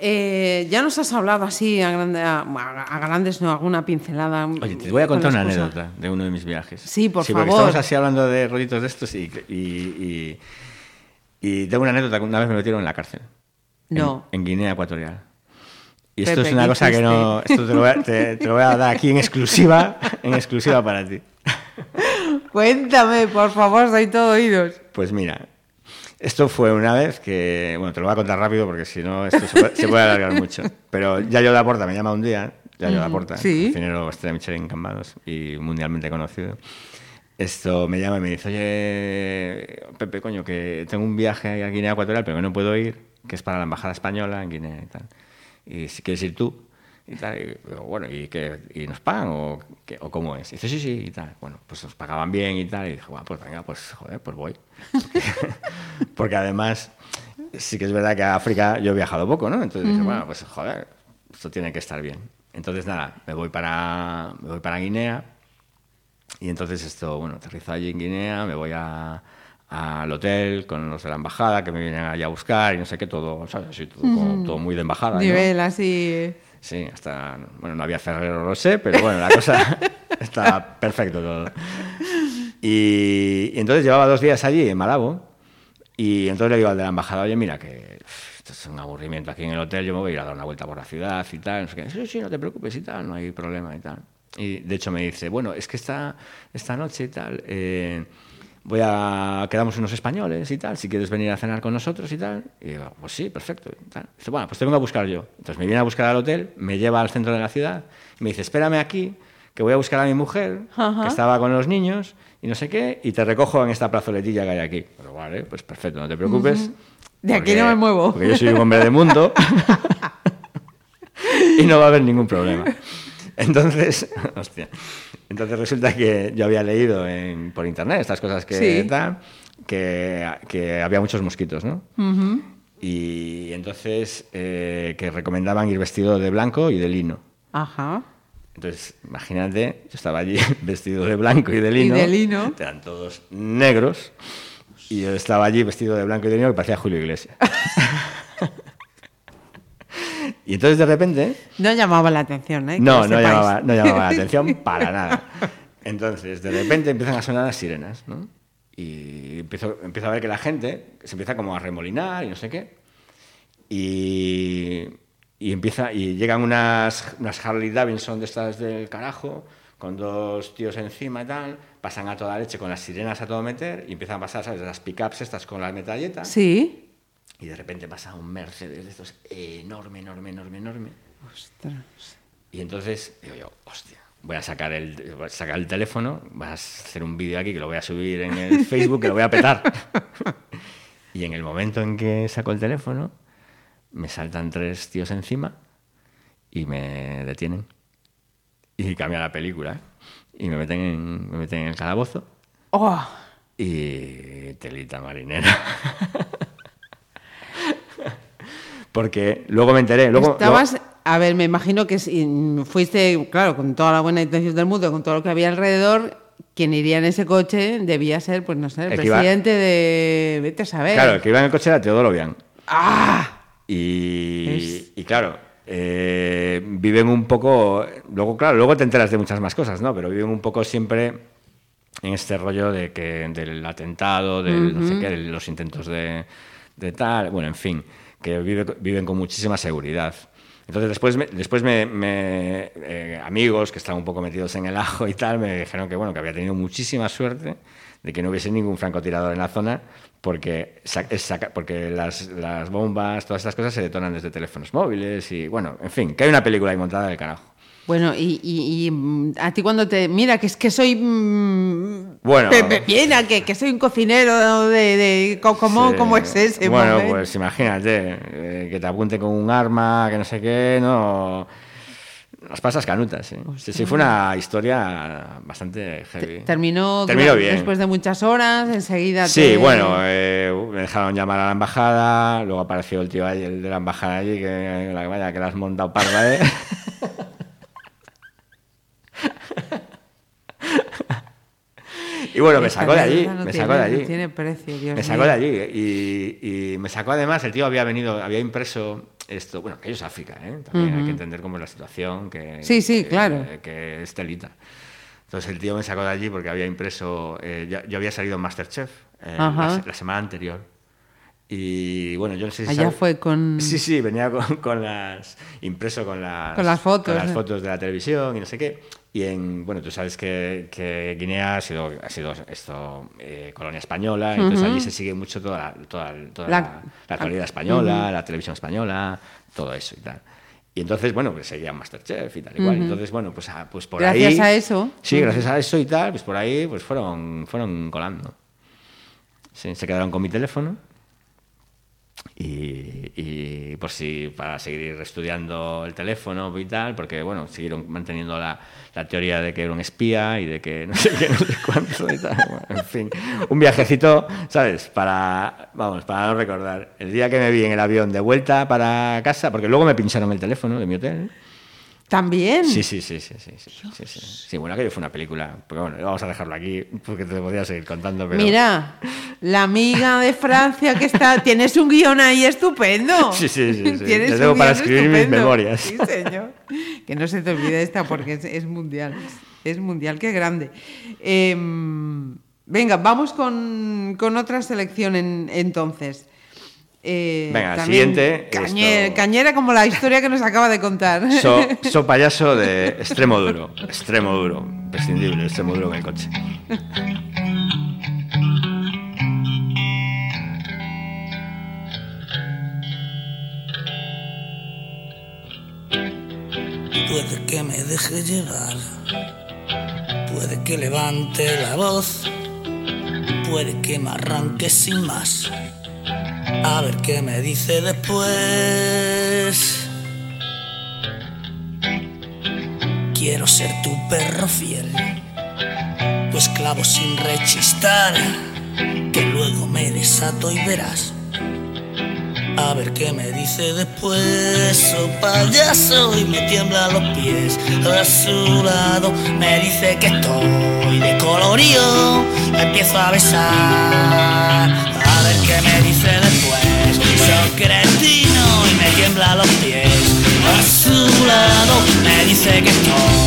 Eh, ya nos has hablado así a, grande- a- a grandes, no, alguna pincelada. pueda. Oye, te voy a con contar una excusa. anécdota de uno de mis viajes. Sí, por porque favor. estamos así hablando de rollitos de estos y, y, y, y tengo una anécdota que una vez me metieron en la cárcel. En- No. En, Guinea Ecuatorial. Y esto Pepe, es una ¿qué cosa que no. Esto te lo, voy a, te- te lo voy a dar aquí en exclusiva, en exclusiva para ti. Cuéntame, por favor, soy todo oídos. Pues mira, esto fue una vez que, bueno, te lo voy a contar rápido porque si no esto se puede, se puede alargar mucho. Pero Yayo Laporta me llama un día, Yayo Laporta, sí. cocinero estrella Michelin en Cambados y mundialmente conocido. Esto me llama y me dice, oye, Pepe, coño, que tengo un viaje a Guinea Ecuatorial, pero que no puedo ir, que es para la Embajada Española en Guinea y tal. Y si quieres ir tú, y tal, y bueno, ¿y, qué, ¿y nos pagan o, qué- o cómo es? Y dice, sí, sí, y tal. Bueno, pues nos pagaban bien y tal. Y dije, bueno, pues venga, pues joder, pues voy. Porque, porque además, sí que es verdad que a África yo he viajado poco, ¿no? Entonces dije, bueno, pues joder, esto tiene que estar bien. Entonces, nada, me voy para, me voy para Guinea. Y entonces esto, bueno, aterrizo allí en Guinea, me voy a- al hotel con los de la embajada que me vienen allá a buscar y no sé qué, todo, ¿sabes? Así, todo, todo muy de embajada. ¿no? Nivel así. Sí, hasta, bueno, no había Ferrero, lo sé, pero bueno, la cosa está perfecto todo. Y, y entonces llevaba dos días allí, en Malabo, y entonces le digo al de la embajada, oye, mira, que esto es un aburrimiento aquí en el hotel, yo me voy a ir a dar una vuelta por la ciudad y tal, no sé qué. Sí, sí, no te preocupes y tal, no hay problema y tal. Y de hecho me dice, bueno, es que esta, esta noche y tal, eh, voy a quedamos unos españoles y tal, si quieres venir a cenar con nosotros y tal. Y digo, pues sí, perfecto. y tal. Dice, bueno, pues te vengo a buscar yo. Entonces me viene a buscar al hotel, me lleva al centro de la ciudad y me dice, espérame aquí, que voy a buscar a mi mujer, Ajá. que estaba con los niños y no sé qué, y te recojo en esta plazoletilla que hay aquí. Pero vale, pues perfecto, no te preocupes. De aquí no me muevo. Porque yo soy un hombre de mundo y no va a haber ningún problema. Entonces, hostia. Entonces resulta que yo había leído en- por internet estas cosas que Sí. tal, que, que había muchos mosquitos, ¿no? Ujú. Y entonces eh, que recomendaban ir vestido de blanco y de lino. Ajá. Entonces, imagínate, yo estaba allí vestido de blanco y de lino. de lino. Eran todos negros. Y yo estaba allí vestido de blanco y de lino que parecía Julio Iglesias. y entonces de repente... No llamaba la atención, ¿eh? No, no llamaba, no llamaba la atención para nada. Entonces, de repente empiezan a sonar las sirenas, ¿no? Y empiezo, empiezo a ver que la gente se empieza como a remolinar y no sé qué. Y, y empieza y llegan unas, unas Harley Davidson de estas del carajo con dos tíos encima y tal, pasan a toda leche con las sirenas a todo meter y empiezan a pasar, ¿sabes? Las pickups estas con las metralletas Sí. Y de repente pasa un Mercedes de estos enorme, enorme, enorme, enorme. Ostras. Y entonces digo yo, hostia, voy a sacar el, a sacar el teléfono, vas a hacer un vídeo aquí que lo voy a subir en el Facebook, que lo voy a petar. y en el momento en que saco el teléfono, me saltan tres tíos encima y me detienen. Y cambia la película. ¿eh? Y me meten en, me meten en el calabozo. Oh, y telita marinera. Porque luego me enteré. Luego, estabas, luego- a ver, me imagino que si fuiste, claro, con toda la buena intención del mundo, con todo lo que había alrededor, quien iría en ese coche debía ser, pues no sé, el El que iba- presidente de... Vete a saber. claro, el que iba en el coche era Teodoro Bian. ¡Ah! Y, Es- y claro, eh, viven un poco. Luego, claro, luego te enteras de muchas más cosas, ¿no? Pero viven un poco siempre en este rollo de que del atentado, del no sé qué, de los intentos de, de tal, bueno, en fin, que vive- viven con muchísima seguridad. Entonces después, después me, eh, amigos que estaban un poco metidos en el ajo y tal, me dijeron que bueno, que había tenido muchísima suerte de que no hubiese ningún francotirador en la zona porque, porque las, las bombas, todas estas cosas se detonan desde teléfonos móviles y bueno, en fin, que hay una película ahí montada del carajo. Bueno, y, y- y, mm, a ti cuando te... Mira, que es que soy... mm, Bueno. pe- pe- Viena, que, que soy un cocinero de... de ¿cómo, Sí. cómo es ese Bueno, momento? pues imagínate, eh, que te apunte con un arma, que no sé qué, no... Las pasas canutas, ¿eh? Sí, sí, fue una historia bastante heavy. Terminó, Terminó bien. después de muchas horas, enseguida Sí, te- bueno, eh, me dejaron llamar a la embajada, luego apareció el tío ahí, el de la embajada allí, que la- vaya, que la has montado parda, ¿eh? y bueno, me sacó de allí, no me tiene- sacó de no allí. tiene precio, Dios Me sacó mío. de allí y, y me sacó además, el tío había venido, había impreso esto, bueno, aquello es África, ¿eh? También hay que entender cómo es la situación, que, Sí, sí, que- claro. que es telita. Entonces el tío me sacó de allí porque había impreso, eh, yo, yo había salido en Masterchef eh, la, la semana anterior. Y bueno, yo no sé si Allá sabe- fue con... Sí, sí, venía con, con las. impreso con las. Con las fotos, con las eh. fotos de la televisión y no sé qué. Y en. Bueno, tú sabes que, que Guinea ha sido, ha sido esto, eh, colonia española, entonces allí se sigue mucho toda, la- toda, toda La- la, la actualidad española, la televisión española, todo eso y tal. Y entonces, bueno, pues seguía Masterchef y tal y cual. Entonces, bueno, pues, ah, pues por ahí. Gracias a eso. Sí, gracias a eso y tal, pues por ahí pues fueron, fueron colando. Sí, se quedaron con mi teléfono. Y, por si para seguir estudiando el teléfono y tal, porque bueno, siguieron manteniendo la, la teoría de que era un espía y de que no sé qué, no sé cuánto y tal. En fin, un viajecito, ¿sabes? Para, vamos, para no recordar. El día que me vi en el avión de vuelta para casa, porque luego me pincharon el teléfono de mi hotel. También. Sí, sí, sí, sí, sí, sí, sí, sí. Sí, bueno, aquello fue una película. Pero bueno, vamos a dejarlo aquí porque te podría seguir contando. Pero... Mira, la amiga de Francia que está... Tienes un guion ahí estupendo. Sí, sí, sí, sí. Tienes Te tengo para escribir mis memorias. Sí, señor. Que no se te olvide esta porque es, es mundial. Es mundial, qué grande. Em, venga, vamos con, con otra selección en- entonces. Eh, Venga, también siguiente, esto- Cañera como la historia que nos acaba de contar. So, so payaso de extremo duro. Extremo duro. Imprescindible, extremo duro en el coche. Puede que me deje llevar, puede que levante la voz, puede que me arranque sin más. A ver qué me dice después. Quiero ser tu perro fiel, tu esclavo sin rechistar, que luego me desato y verás. A ver qué me dice después, oh payaso, y me tiembla los pies. A su lado me dice que estoy de colorío, la empiezo a besar. Qué me dice después, soy cretino y me tiembla los pies. A su lado me dice que estoy